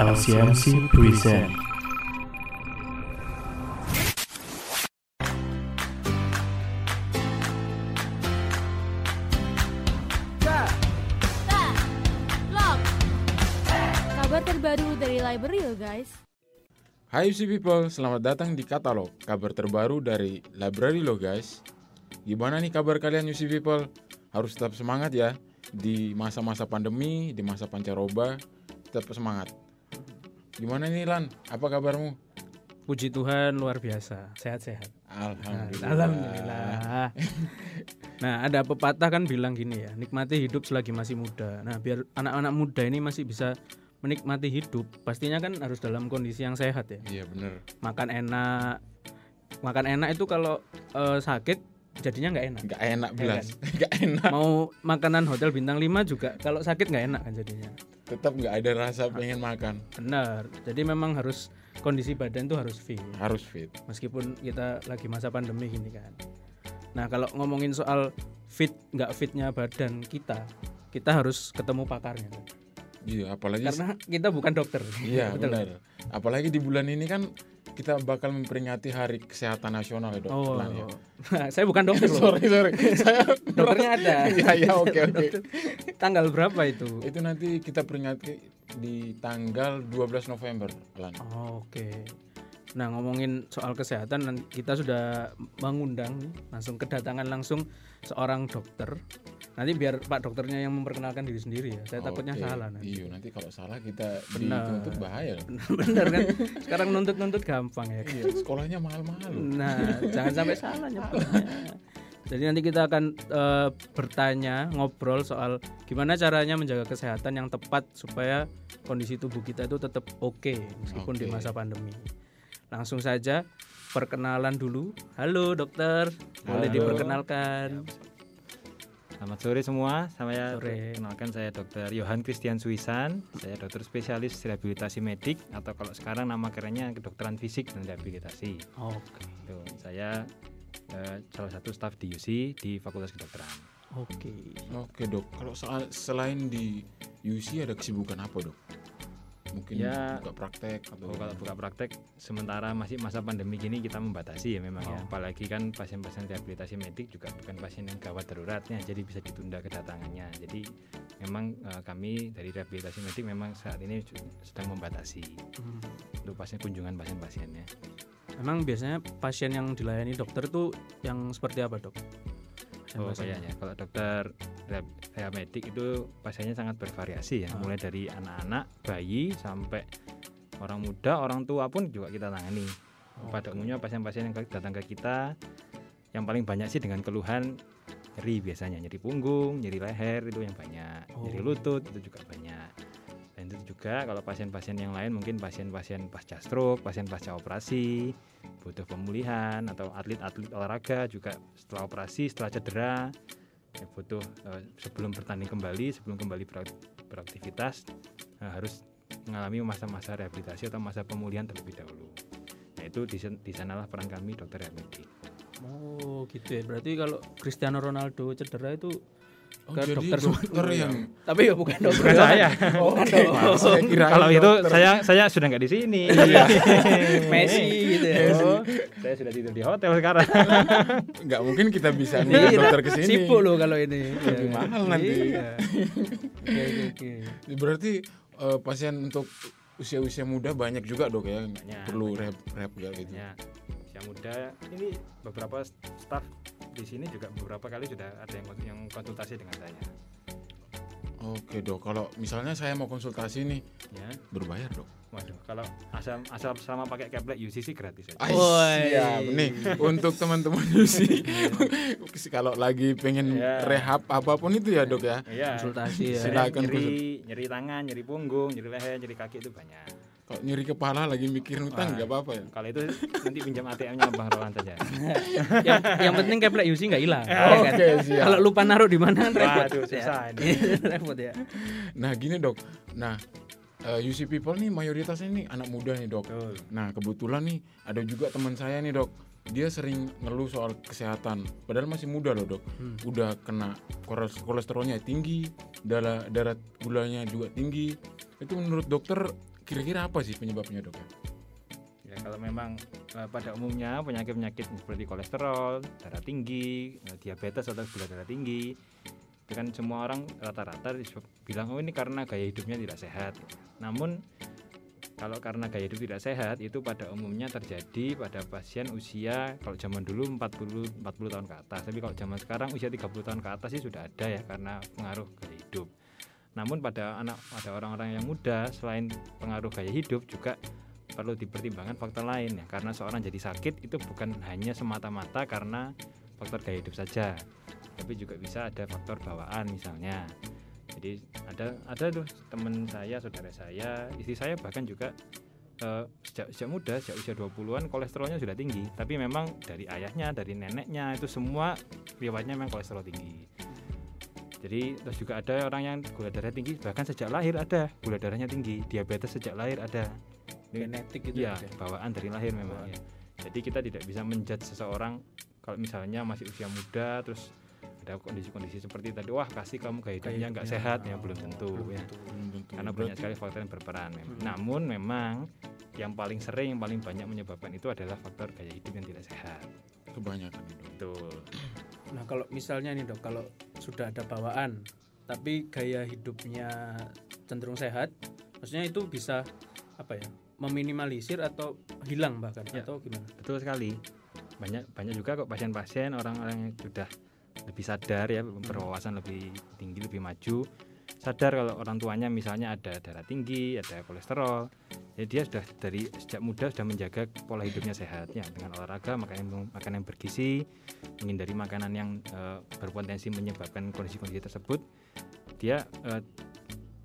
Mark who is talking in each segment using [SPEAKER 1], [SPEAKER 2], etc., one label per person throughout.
[SPEAKER 1] LCMC present
[SPEAKER 2] Kabar terbaru dari library lo guys.
[SPEAKER 3] Hai UC People, selamat datang di Katalog, kabar terbaru dari Library lo guys. Gimana nih kabar kalian UC People? Harus tetap semangat ya di masa-masa pandemi, di masa pancaroba, tetap semangat. Gimana nih Lan? Apa kabarmu?
[SPEAKER 4] Puji Tuhan luar biasa, sehat-sehat.
[SPEAKER 3] Alhamdulillah.
[SPEAKER 4] Alhamdulillah. nah, ada pepatah kan bilang gini ya, nikmati hidup selagi masih muda. Nah, biar anak-anak muda ini masih bisa menikmati hidup, pastinya kan harus dalam kondisi yang sehat ya.
[SPEAKER 3] Iya bener.
[SPEAKER 4] Makan enak. Makan enak itu kalau eh, sakit jadinya nggak enak.
[SPEAKER 3] Gak enak belas.
[SPEAKER 4] kan?
[SPEAKER 3] Gak enak.
[SPEAKER 4] Mau makanan hotel bintang 5 juga kalau sakit nggak enak kan jadinya.
[SPEAKER 3] Tetap gak ada rasa pengen makan.
[SPEAKER 4] Benar. Jadi memang harus kondisi badan tuh harus fit.
[SPEAKER 3] Harus fit.
[SPEAKER 4] meskipun kita lagi masa pandemi gini kan. Nah kalau ngomongin soal fit nggak fitnya badan kita, kita harus ketemu pakarnya. kan.
[SPEAKER 3] Iya, apalagi
[SPEAKER 4] Karena kita bukan dokter.
[SPEAKER 3] Iya
[SPEAKER 4] Betul.
[SPEAKER 3] benar. Apalagi di bulan ini kan kita bakal memperingati Hari Kesehatan Nasional ya dok.
[SPEAKER 4] Oh,
[SPEAKER 3] Lan, ya.
[SPEAKER 4] saya bukan dokter loh.
[SPEAKER 3] sorry sorry. Saya
[SPEAKER 4] Dokternya ada.
[SPEAKER 3] Iya iya oke oke.
[SPEAKER 4] Tanggal berapa itu?
[SPEAKER 3] Itu nanti kita peringati di tanggal 12 November, Lan.
[SPEAKER 4] Oh, Oke. Nah ngomongin soal kesehatan, kita sudah mengundang langsung kedatangan langsung seorang dokter. Nanti biar Pak dokternya yang memperkenalkan diri sendiri ya. Saya takutnya
[SPEAKER 3] Oke.
[SPEAKER 4] salah nanti.
[SPEAKER 3] Iya nanti kalau salah kita
[SPEAKER 4] Benar.
[SPEAKER 3] dituntut bahaya. loh.
[SPEAKER 4] Bener kan? Sekarang nuntut-nuntut gampang ya.
[SPEAKER 3] Iya sekolahnya mahal-mahal.
[SPEAKER 4] Nah, jangan sampai salah nyebutnya. Jadi nanti kita akan eh, bertanya, ngobrol soal gimana caranya menjaga kesehatan yang tepat supaya kondisi tubuh kita itu tetap oke meskipun di
[SPEAKER 3] Oke.
[SPEAKER 4] masa pandemi. Langsung saja perkenalan dulu. Halo dokter, boleh
[SPEAKER 3] Halo.
[SPEAKER 4] diperkenalkan.
[SPEAKER 5] Selamat sore semua, saya
[SPEAKER 4] Sore.
[SPEAKER 5] kenalkan saya Dr. Johan Christian Suisan, saya dokter spesialis rehabilitasi medik atau kalau sekarang nama kerennya kedokteran fisik dan rehabilitasi.
[SPEAKER 4] Oke,
[SPEAKER 5] Tuh, saya eh, salah satu staf di UC di Fakultas Kedokteran.
[SPEAKER 4] oke.
[SPEAKER 3] Oke dok. Kalau selain di UC ada kesibukan apa dok? Mungkin
[SPEAKER 5] Ya.
[SPEAKER 3] buka praktek atau
[SPEAKER 5] kalau buka praktek sementara masih masa pandemi gini kita membatasi ya memang ya.
[SPEAKER 4] Oh.
[SPEAKER 5] Apalagi kan pasien-pasien rehabilitasi medik juga bukan pasien yang gawat daruratnya, jadi bisa ditunda kedatangannya. Jadi memang eh, kami dari rehabilitasi medik memang saat ini sedang membatasi
[SPEAKER 4] Hmm.
[SPEAKER 5] untuk pasien kunjungan pasien-pasiennya.
[SPEAKER 4] Emang biasanya pasien yang dilayani dokter tuh yang seperti apa dok?
[SPEAKER 5] Oh kayaknya kalau dokter rehab- rehab medik itu pasiennya sangat bervariasi ya,
[SPEAKER 4] Ah.
[SPEAKER 5] mulai dari anak-anak, bayi sampai orang muda, orang tua pun juga kita tangani. Pada umumnya pasien-pasien yang datang ke kita yang paling banyak sih dengan keluhan nyeri biasanya, nyeri punggung, nyeri leher itu yang banyak, nyeri
[SPEAKER 4] Oh.
[SPEAKER 5] lutut itu juga banyak. Juga kalau pasien-pasien yang lain mungkin pasien-pasien pasca stroke, pasien pasca operasi, butuh pemulihan atau atlet-atlet olahraga juga setelah operasi, setelah cedera ya butuh eh, sebelum bertanding kembali, sebelum kembali berak- beraktivitas eh, harus mengalami masa-masa rehabilitasi atau masa pemulihan terlebih dahulu. Nah itu di sanalah peran kami dokter rehabilitasi.
[SPEAKER 4] Oh gitu ya. Berarti kalau Cristiano Ronaldo cedera itu
[SPEAKER 3] Oh,
[SPEAKER 4] ke
[SPEAKER 3] jadi
[SPEAKER 4] dokter
[SPEAKER 3] dokter
[SPEAKER 4] semua.
[SPEAKER 3] yang
[SPEAKER 4] Tapi ya bukan dokter.
[SPEAKER 5] Bukan saya.
[SPEAKER 4] Bukan
[SPEAKER 3] Oke,
[SPEAKER 4] dong.
[SPEAKER 3] saya kirain
[SPEAKER 5] Kalau itu saya saya sudah nggak di sini.
[SPEAKER 4] Messi gitu ya.
[SPEAKER 5] Oh, saya sudah tidur di hotel sekarang.
[SPEAKER 3] nggak mungkin kita bisa
[SPEAKER 4] Iya,
[SPEAKER 3] nih dokter ke sini.
[SPEAKER 4] Sibuk loh kalau ini.
[SPEAKER 3] Lebih
[SPEAKER 4] Iya.
[SPEAKER 3] mahal nanti.
[SPEAKER 4] Iya. Oke oke oke.
[SPEAKER 3] Berarti eh, pasien untuk usia-usia muda banyak juga dok ya
[SPEAKER 5] Banyak,
[SPEAKER 3] perlu
[SPEAKER 5] banyak.
[SPEAKER 3] rehab rehab gitu.
[SPEAKER 5] ya usia muda ini beberapa staff di sini juga beberapa kali sudah ada yang yang konsultasi dengan saya
[SPEAKER 3] Oke dok, kalau misalnya saya mau konsultasi nih
[SPEAKER 5] ya
[SPEAKER 3] berbayar dok.
[SPEAKER 5] waduh kalau asal asal selama pakai keplek UCC gratis aja
[SPEAKER 4] Woi.
[SPEAKER 3] siap nih untuk teman-teman UC kalau lagi pengen
[SPEAKER 5] Iya.
[SPEAKER 3] rehab apa pun itu ya dok ya.
[SPEAKER 5] Iya.
[SPEAKER 4] Konsultasi ya.
[SPEAKER 3] Silakan.
[SPEAKER 5] Silakan nyeri, nyeri tangan, nyeri punggung, nyeri leher, nyeri kaki itu banyak.
[SPEAKER 3] Kalau nyeri kepala lagi mikir utang nggak apa-apa ya.
[SPEAKER 5] Kalau itu nanti pinjam ATM-nya Bang Roland saja.
[SPEAKER 4] yang, yang penting keplek UC nggak hilang. ya kan?
[SPEAKER 3] Oke siap.
[SPEAKER 4] Kalau lupa naruh di mana kan repot.
[SPEAKER 5] Waduh,
[SPEAKER 4] ya.
[SPEAKER 5] susah ini.
[SPEAKER 4] repot ya.
[SPEAKER 3] Nah gini dok, nah eh, UC people nih mayoritasnya nih anak muda nih dok.
[SPEAKER 5] Betul.
[SPEAKER 3] Nah kebetulan nih ada juga teman saya nih dok. Dia sering ngeluh soal kesehatan. Padahal masih muda loh dok.
[SPEAKER 4] Hmm.
[SPEAKER 3] Udah kena koles- kolesterolnya tinggi, darah darah gulanya juga tinggi. Itu menurut dokter kira-kira apa sih penyebabnya dok?
[SPEAKER 5] Ya kalau memang eh, pada umumnya penyakit-penyakit seperti kolesterol, darah tinggi, eh, diabetes atau gula darah tinggi itu kan semua orang rata-rata bilang oh ini karena gaya hidupnya tidak sehat. Namun kalau karena gaya hidup tidak sehat itu pada umumnya terjadi pada pasien usia kalau zaman dulu 40 40 tahun ke atas. Tapi kalau zaman sekarang usia 30 tahun ke atas sih sudah ada ya karena pengaruh gaya hidup. Namun pada anak pada orang-orang yang muda selain pengaruh gaya hidup juga perlu dipertimbangkan faktor lain ya. Karena seorang jadi sakit itu bukan hanya semata-mata karena faktor gaya hidup saja tapi juga bisa ada faktor bawaan misalnya. Jadi ada ada tuh teman saya saudara saya istri saya bahkan juga eh, sejak, sejak muda sejak usia 20-an kolesterolnya sudah tinggi. Tapi memang dari ayahnya dari neneknya itu semua riwayatnya memang kolesterol tinggi jadi terus juga ada orang yang gula darah tinggi bahkan sejak lahir ada. Gula darahnya tinggi diabetes sejak lahir ada.
[SPEAKER 4] Genetik gitu
[SPEAKER 5] Iya,
[SPEAKER 4] ya
[SPEAKER 5] bawaan dari lahir memang ya. Jadi kita tidak bisa menjudge seseorang kalau misalnya masih usia muda terus ada kondisi-kondisi seperti tadi wah kasih kamu gaya hidupnya nggak sehat. Ya
[SPEAKER 4] oh,
[SPEAKER 5] belum tentu ya. karena banyak sekali faktor yang berperan memang.
[SPEAKER 4] Hmm.
[SPEAKER 5] namun memang yang paling sering yang paling banyak menyebabkan itu adalah faktor gaya hidup yang tidak sehat
[SPEAKER 3] kebanyakan itu.
[SPEAKER 5] betul
[SPEAKER 4] Nah kalau misalnya nih dok, kalau sudah ada bawaan, tapi gaya hidupnya cenderung sehat, maksudnya itu bisa apa ya, meminimalisir atau hilang bahkan
[SPEAKER 5] Ya.
[SPEAKER 4] atau gimana?
[SPEAKER 5] betul sekali banyak banyak juga kok pasien-pasien orang-orang yang sudah lebih sadar ya berwawasan lebih tinggi lebih maju sadar kalau orang tuanya misalnya ada darah tinggi ada kolesterol jadi dia sudah dari sejak muda sudah menjaga pola hidupnya sehat ya dengan olahraga makan yang makan yang bergizi menghindari makanan yang eh, berpotensi menyebabkan kondisi-kondisi tersebut dia eh,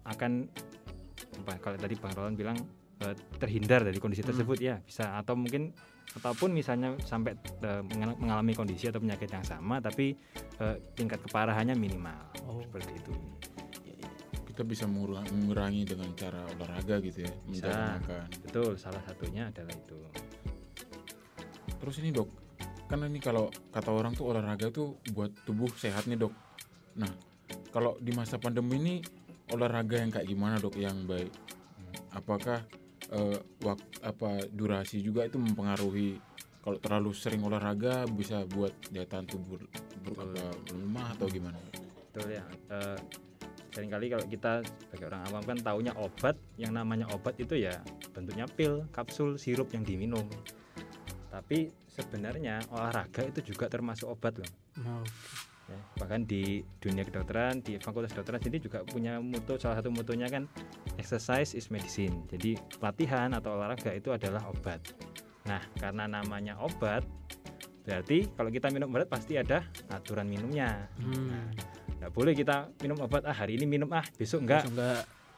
[SPEAKER 5] akan apa kalau tadi bang Roland bilang eh, terhindar dari kondisi
[SPEAKER 4] Hmm.
[SPEAKER 5] tersebut ya bisa atau mungkin ataupun misalnya sampai mengal- mengalami kondisi atau penyakit yang sama tapi eh, tingkat keparahannya minimal
[SPEAKER 4] Oh.
[SPEAKER 5] seperti itu
[SPEAKER 3] Kita bisa mengurang- mengurangi dengan cara olahraga gitu ya,
[SPEAKER 5] Bisa.
[SPEAKER 3] makan.
[SPEAKER 5] betul salah satunya adalah itu
[SPEAKER 3] Terus ini dok, kan ini kalau kata orang tuh olahraga tuh buat tubuh sehat nih dok. Nah, kalau di masa pandemi ini olahraga yang kayak gimana dok yang baik? Apakah eh, wak- apa durasi juga itu mempengaruhi? Kalau terlalu sering olahraga bisa buat daya tahan tubuh lemah atau gimana?
[SPEAKER 5] betul ya Eh, sering kali kalau kita sebagai orang awam kan taunya obat yang namanya obat itu ya bentuknya pil kapsul sirup yang diminum tapi sebenarnya olahraga itu juga termasuk obat loh
[SPEAKER 4] Mau.
[SPEAKER 5] ya. bahkan di dunia kedokteran di fakultas kedokteran sendiri juga punya mutu salah satu mutunya kan exercise is medicine jadi latihan atau olahraga itu adalah obat nah karena namanya obat berarti kalau kita minum obat pasti ada aturan minumnya
[SPEAKER 4] Hmm.
[SPEAKER 5] Nggak boleh kita minum obat ah hari ini minum ah besok enggak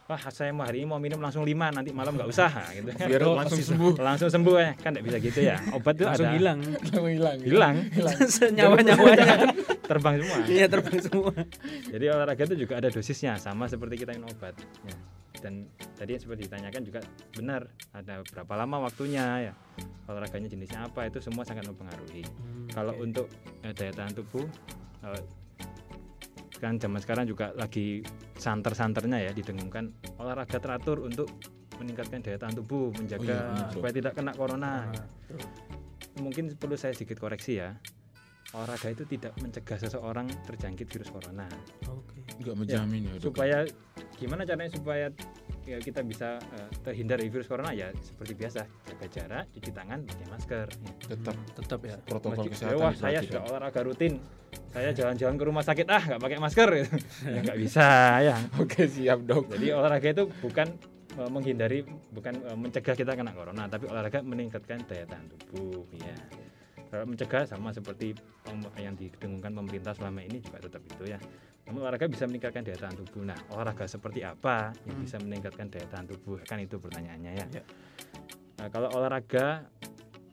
[SPEAKER 5] wah saya mau hari ini mau minum langsung lima nanti malam nggak usah gitu kan
[SPEAKER 3] Biar langsung sembuh.
[SPEAKER 5] langsung sembuh ya kan nggak bisa gitu ya obat itu
[SPEAKER 4] langsung
[SPEAKER 5] ada
[SPEAKER 4] hilang.
[SPEAKER 3] hilang.
[SPEAKER 5] hilang
[SPEAKER 4] Senyawa-nyawanya
[SPEAKER 5] terbang semua
[SPEAKER 4] iya terbang semua.
[SPEAKER 5] Jadi olahraga itu juga ada dosisnya sama seperti kita minum obat. Ya. Dan tadi seperti ditanyakan juga benar ada berapa lama waktunya ya olahraganya jenisnya apa itu semua sangat mempengaruhi. Kalau
[SPEAKER 4] Oke.
[SPEAKER 5] untuk eh, daya tahan tubuh eh, kan zaman sekarang juga lagi santer-santernya ya didengungkan olahraga teratur untuk meningkatkan daya tahan tubuh, menjaga
[SPEAKER 3] iya, betul.
[SPEAKER 5] supaya tidak kena corona.
[SPEAKER 4] Nah, betul.
[SPEAKER 5] Mungkin perlu saya sedikit koreksi ya. Olahraga itu tidak mencegah seseorang terjangkit virus corona
[SPEAKER 3] Enggak
[SPEAKER 4] Oke.
[SPEAKER 3] menjamin ya, dok.
[SPEAKER 5] supaya gimana caranya supaya ya, kita bisa eh, terhindar dari virus corona ya seperti biasa jaga jarak cuci tangan pakai masker ya.
[SPEAKER 3] tetap
[SPEAKER 4] Tetap ya.
[SPEAKER 3] protokol
[SPEAKER 5] Masjid-
[SPEAKER 3] kesehatan
[SPEAKER 5] wah saya sudah olahraga rutin saya jalan-jalan ke rumah sakit ah nggak pakai masker gitu. ya nggak bisa ya
[SPEAKER 3] Oke siap dok.
[SPEAKER 5] jadi olahraga itu bukan eh, menghindari bukan eh, mencegah kita kena corona tapi olahraga meningkatkan daya tahan tubuh ya mencegah sama seperti yang didengungkan pemerintah selama ini juga tetap itu ya namun olahraga bisa meningkatkan daya tahan tubuh nah olahraga seperti apa yang
[SPEAKER 4] Hmm.
[SPEAKER 5] bisa meningkatkan daya tahan tubuh kan itu pertanyaannya ya
[SPEAKER 4] Ya.
[SPEAKER 5] Nah, kalau olahraga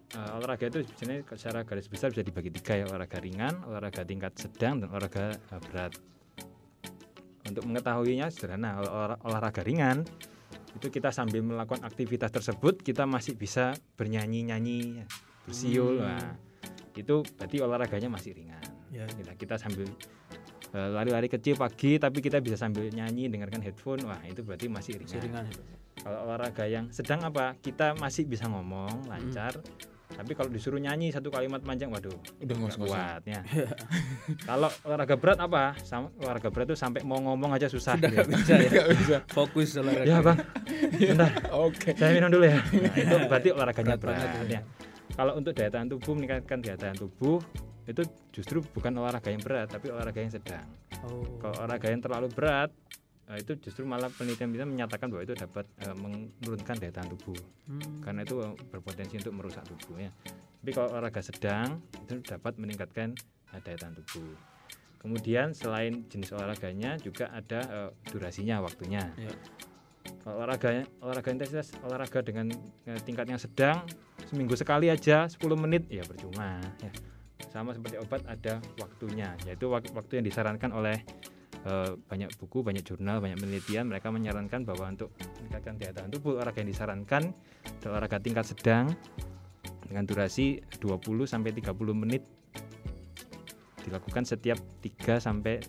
[SPEAKER 5] eh, olahraga itu sebenarnya secara garis besar bisa dibagi tiga ya olahraga ringan olahraga tingkat sedang dan olahraga eh, berat untuk mengetahuinya sederhana olah- olahraga ringan itu kita sambil melakukan aktivitas tersebut kita masih bisa bernyanyi-nyanyi ya, bersiul
[SPEAKER 4] Hmm.
[SPEAKER 5] Nah, itu berarti olahraganya masih ringan
[SPEAKER 4] Ya.
[SPEAKER 5] kita, kita sambil lari-lari kecil pagi tapi kita bisa sambil nyanyi dengarkan headphone wah itu berarti masih
[SPEAKER 4] Masih
[SPEAKER 5] ringan
[SPEAKER 4] ringan. ya.
[SPEAKER 5] Kalau olahraga yang sedang apa? Kita masih bisa ngomong lancar. Tapi kalau disuruh nyanyi satu kalimat panjang, waduh,
[SPEAKER 3] Udah
[SPEAKER 5] nggak
[SPEAKER 3] ngos-ngosan.
[SPEAKER 5] kuat ya. kalau olahraga berat apa? Sam- olahraga berat itu sampai mau ngomong aja susah.
[SPEAKER 4] Sudah
[SPEAKER 5] gitu.
[SPEAKER 4] nggak bisa ya.
[SPEAKER 3] Bisa.
[SPEAKER 4] Fokus olahraga.
[SPEAKER 5] Ya bang, bentar.
[SPEAKER 3] Oke.
[SPEAKER 5] Saya minum dulu ya. Nah, itu berarti olahraganya
[SPEAKER 4] Berat
[SPEAKER 5] berat.
[SPEAKER 4] banget
[SPEAKER 5] ya. Kalau untuk daya tahan tubuh meningkatkan daya tahan tubuh itu justru bukan olahraga yang berat tapi olahraga yang sedang.
[SPEAKER 4] Oh.
[SPEAKER 5] Kalau olahraga yang terlalu berat eh, itu justru malah penelitian kita menyatakan bahwa itu dapat eh, menurunkan daya tahan tubuh
[SPEAKER 4] Hmm.
[SPEAKER 5] karena itu eh, berpotensi untuk merusak tubuh ya. Tapi kalau olahraga sedang itu dapat meningkatkan eh, daya tahan tubuh. Kemudian selain jenis olahraganya juga ada eh, durasinya waktunya.
[SPEAKER 4] Ya.
[SPEAKER 5] Kalau olahraga olahraga intensitas olahraga dengan eh, tingkat yang sedang seminggu sekali aja 10 menit ya percuma ya. Sama seperti obat ada waktunya yaitu wak- waktu yang disarankan oleh eh, banyak buku, banyak jurnal, banyak penelitian mereka menyarankan bahwa untuk meningkatkan daya tahan tubuh olahraga yang disarankan adalah olahraga tingkat sedang dengan durasi 20 sampai 30 menit dilakukan setiap 3 sampai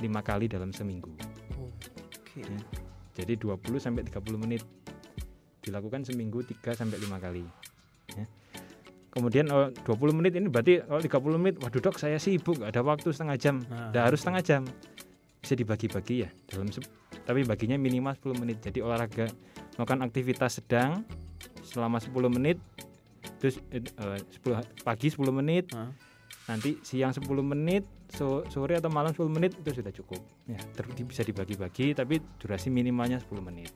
[SPEAKER 5] 5 kali dalam seminggu.
[SPEAKER 4] Oke.
[SPEAKER 5] Ya. Jadi 20 sampai 30 menit dilakukan seminggu 3 sampai 5 kali. Ya. Kemudian oh, 20 menit ini berarti kalau 30 menit, waduh dok saya sibuk, nggak ada waktu setengah jam.
[SPEAKER 4] Nah,
[SPEAKER 5] Nggak harus setengah jam. Bisa dibagi-bagi ya dalam tapi baginya minimal 10 menit. Jadi olahraga melakukan aktivitas sedang selama 10 menit terus eh, eh, 10 pagi 10 menit,
[SPEAKER 4] Hah?
[SPEAKER 5] nanti siang 10 menit, so- sore atau malam 10 menit itu sudah cukup. Ya, ter- di- bisa dibagi-bagi tapi durasi minimalnya 10 menit.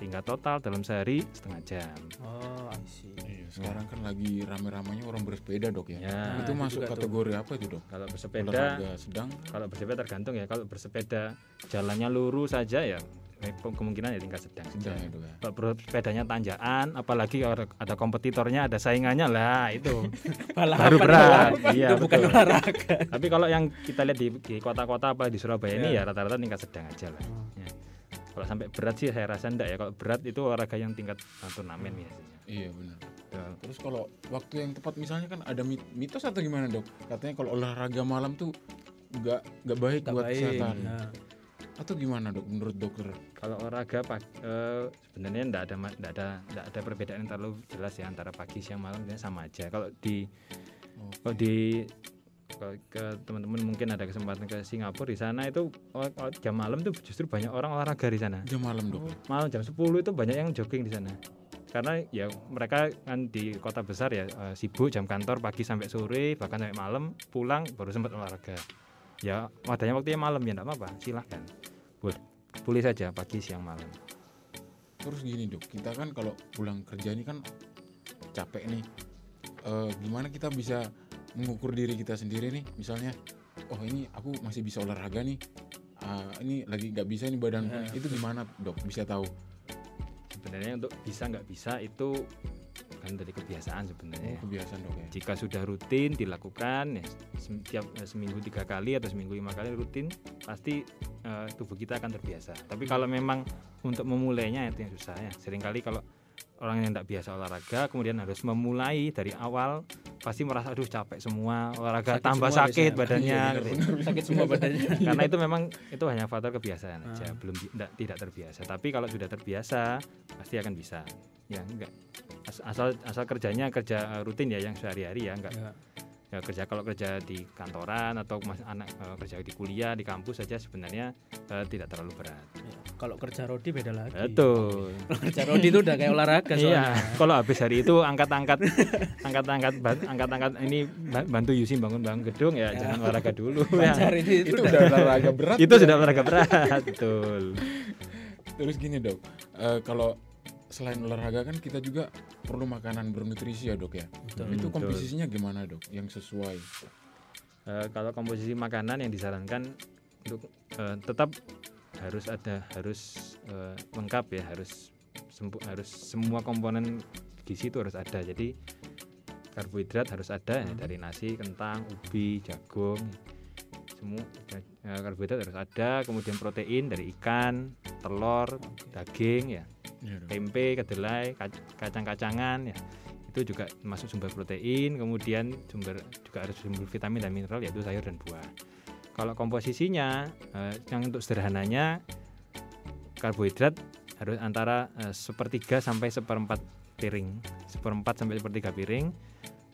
[SPEAKER 5] Sehingga total dalam sehari setengah jam.
[SPEAKER 4] Oh, I see.
[SPEAKER 3] Iya, sekarang kan lagi rame-ramenya orang bersepeda dok ya.
[SPEAKER 5] Ya,
[SPEAKER 3] itu
[SPEAKER 4] itu
[SPEAKER 3] masuk
[SPEAKER 4] juga tuh.
[SPEAKER 3] kategori apa itu dok?
[SPEAKER 5] Kalau bersepeda
[SPEAKER 3] Olahraga sedang.
[SPEAKER 5] kalau bersepeda tergantung ya kalau bersepeda jalannya lurus saja ya eh, ke- kemungkinan ya tingkat sedang
[SPEAKER 3] Sedang
[SPEAKER 5] saja.
[SPEAKER 3] ya dok ya.
[SPEAKER 5] kalau bersepedanya tanjakan apalagi ada, ada kompetitornya ada saingannya lah itu
[SPEAKER 4] Balapan
[SPEAKER 5] baru berat
[SPEAKER 4] itu
[SPEAKER 5] iya
[SPEAKER 4] bukan
[SPEAKER 5] betul.
[SPEAKER 4] olahraga.
[SPEAKER 5] tapi kalau yang kita lihat di, di kota-kota apa di Surabaya ini
[SPEAKER 4] Ya.
[SPEAKER 5] ya rata-rata tingkat sedang aja lah
[SPEAKER 4] Oh.
[SPEAKER 5] Ya. Kalau sampai berat sih saya rasa enggak ya kalau berat itu olahraga yang tingkat uh, turnamen biasanya
[SPEAKER 3] Iya benar. Terus kalau waktu yang tepat misalnya kan ada mit- mitos atau gimana dok? Katanya kalau olahraga malam tuh nggak nggak baik buat
[SPEAKER 4] baik.
[SPEAKER 3] kesehatan.
[SPEAKER 4] Nah,
[SPEAKER 3] Atau gimana dok menurut dokter?
[SPEAKER 5] kalau olahraga pag- eh, sebenarnya enggak ada enggak ada enggak ada perbedaan yang terlalu jelas ya antara pagi siang malam sebenarnya sama aja kalau di
[SPEAKER 3] Oh,
[SPEAKER 5] kalau di ke teman-teman mungkin ada kesempatan ke Singapura di sana itu oh, oh, jam malam tuh justru banyak orang olahraga di sana.
[SPEAKER 3] Jam malam dok.
[SPEAKER 5] malam jam 10 itu banyak yang jogging di sana. Karena ya mereka kan di kota besar ya eh, sibuk jam kantor pagi sampai sore bahkan sampai malam pulang baru sempat olahraga. Ya wadahnya waktunya malam ya enggak apa-apa silahkan boleh boleh saja pagi siang malam.
[SPEAKER 3] Terus gini dok, kita kan kalau pulang kerja ini kan capek nih. Eh, gimana kita bisa mengukur diri kita sendiri nih? Misalnya, oh ini aku masih bisa olahraga nih. Ah, ini lagi nggak bisa nih badanku.
[SPEAKER 4] Ya,
[SPEAKER 3] nih. itu gimana dok? Bisa tahu?
[SPEAKER 5] sebenarnya untuk bisa nggak bisa itu kan dari kebiasaan
[SPEAKER 3] Oh,
[SPEAKER 5] sebenarnya
[SPEAKER 3] kebiasaan dok ya.
[SPEAKER 5] jika sudah rutin dilakukan ya setiap eh, seminggu tiga kali atau seminggu lima kali rutin pasti eh, tubuh kita akan terbiasa tapi kalau memang untuk memulainya itu yang susah ya sering kali kalau orang yang tidak biasa olahraga kemudian harus memulai dari awal pasti merasa aduh capek semua olahraga
[SPEAKER 4] Sakit
[SPEAKER 5] tambah
[SPEAKER 4] semua
[SPEAKER 5] sakit
[SPEAKER 4] biasanya.
[SPEAKER 5] badannya
[SPEAKER 3] Iya,
[SPEAKER 5] gitu.
[SPEAKER 4] sakit semua badannya.
[SPEAKER 5] karena itu memang itu hanya faktor kebiasaan aja
[SPEAKER 4] Ah.
[SPEAKER 5] belum nggak- tidak terbiasa tapi kalau sudah terbiasa pasti akan bisa ya enggak As- asal asal kerjanya kerja eh, rutin ya yang sehari-hari ya enggak
[SPEAKER 4] Ya.
[SPEAKER 5] Ya kerja kalau kerja di kantoran atau mas anak eh, kerja di kuliah di kampus saja sebenarnya eh, tidak terlalu berat
[SPEAKER 4] Ya, Kalau kerja rodi beda lagi.
[SPEAKER 5] betul
[SPEAKER 4] Kalau kerja rodi itu udah kayak olahraga
[SPEAKER 5] iya kalau habis hari itu angkat-angkat angkat-angkat angkat-angkat ini ba- bantu Yusin bangun-bangun gedung ya,
[SPEAKER 4] Ya.
[SPEAKER 5] jangan olahraga dulu ya.
[SPEAKER 4] Ini
[SPEAKER 3] Itu udah olahraga berat.
[SPEAKER 5] itu
[SPEAKER 3] ya.
[SPEAKER 5] sudah olahraga berat betul
[SPEAKER 3] Terus gini dok, eh, kalau selain olahraga kan kita juga perlu makanan bernutrisi ya dok ya.
[SPEAKER 4] Betul.
[SPEAKER 3] itu
[SPEAKER 5] betul.
[SPEAKER 3] komposisinya gimana dok? Yang sesuai?
[SPEAKER 5] Eh, kalau komposisi makanan yang disarankan untuk eh, tetap harus ada harus eh, lengkap ya harus sempu- harus semua komponen gizi itu harus ada jadi karbohidrat harus ada ya, dari nasi kentang ubi jagung semua eh, karbohidrat harus ada kemudian protein dari ikan telur daging ya
[SPEAKER 3] Iya
[SPEAKER 5] tempe, kedelai, kac- kacang-kacangan ya. Itu juga masuk sumber protein, kemudian sumber juga harus sumber vitamin dan mineral yaitu sayur dan buah. Kalau komposisinya eh, yang untuk sederhananya karbohidrat harus antara eh, sepertiga sampai seperempat piring seperempat sampai sepertiga piring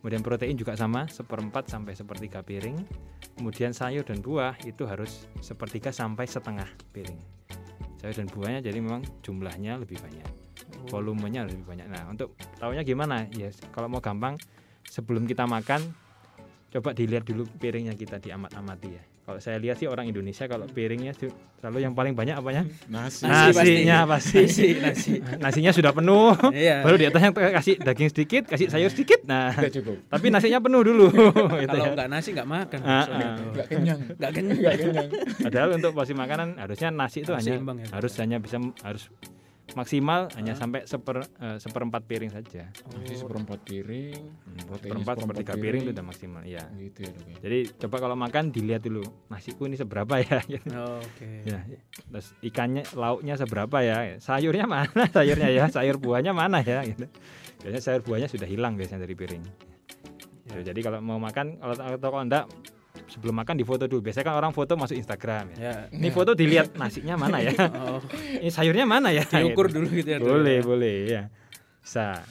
[SPEAKER 5] kemudian protein juga sama seperempat sampai sepertiga piring. Kemudian sayur dan buah itu harus sepertiga sampai setengah piring. Sayur dan buahnya jadi memang jumlahnya lebih banyak. Volumenya lebih banyak. Nah untuk tahunya gimana? Ya kalau mau gampang sebelum kita makan coba dilihat dulu piringnya kita diamat-amati ya kalau saya lihat sih orang Indonesia kalau piringnya selalu yang paling banyak apanya
[SPEAKER 3] Nasi.
[SPEAKER 4] Nasi
[SPEAKER 5] nasinya pasti,
[SPEAKER 4] nasi nasi
[SPEAKER 5] nasinya sudah penuh
[SPEAKER 4] iya
[SPEAKER 5] baru di atasnya kasih daging sedikit kasih sayur sedikit nah
[SPEAKER 3] Udah cukup.
[SPEAKER 5] tapi nasinya penuh dulu gitu
[SPEAKER 4] kalau
[SPEAKER 5] ya.
[SPEAKER 4] nggak nasi nggak makan
[SPEAKER 5] Ah, ah.
[SPEAKER 3] Nggak kenyang.
[SPEAKER 4] nggak kenyang
[SPEAKER 5] padahal untuk porsi makanan harusnya nasi itu
[SPEAKER 4] Harus
[SPEAKER 5] hanya
[SPEAKER 4] seimbang ya,
[SPEAKER 5] harus
[SPEAKER 4] Pak.
[SPEAKER 5] hanya bisa harus maksimal hanya sampai seper eh, seperempat piring saja
[SPEAKER 3] Nasi seperempat piring.
[SPEAKER 5] Hmm, seperempat
[SPEAKER 3] seperempat
[SPEAKER 5] sepertiga piring
[SPEAKER 3] piring.
[SPEAKER 5] itu udah maksimal ya
[SPEAKER 3] Gitu ya dok ya.
[SPEAKER 5] jadi coba kalau makan dilihat dulu nasiku ini seberapa ya gitu.
[SPEAKER 4] Oh, oke
[SPEAKER 5] ya terus ikannya lauknya seberapa ya sayurnya mana sayurnya ya sayur buahnya mana ya gitu biasanya sayur buahnya sudah hilang biasanya dari piring.
[SPEAKER 4] Ya,
[SPEAKER 5] jadi kalau mau makan kalau atau kalau enggak sebelum makan difoto dulu biasanya kan orang foto masuk Instagram ya
[SPEAKER 4] ya
[SPEAKER 5] ini foto dilihat nasinya mana ya
[SPEAKER 4] oh,
[SPEAKER 5] ini sayurnya mana ya
[SPEAKER 4] diukur
[SPEAKER 5] Gitu.
[SPEAKER 4] dulu gitu ya
[SPEAKER 5] boleh
[SPEAKER 4] ya.
[SPEAKER 5] boleh ya bisa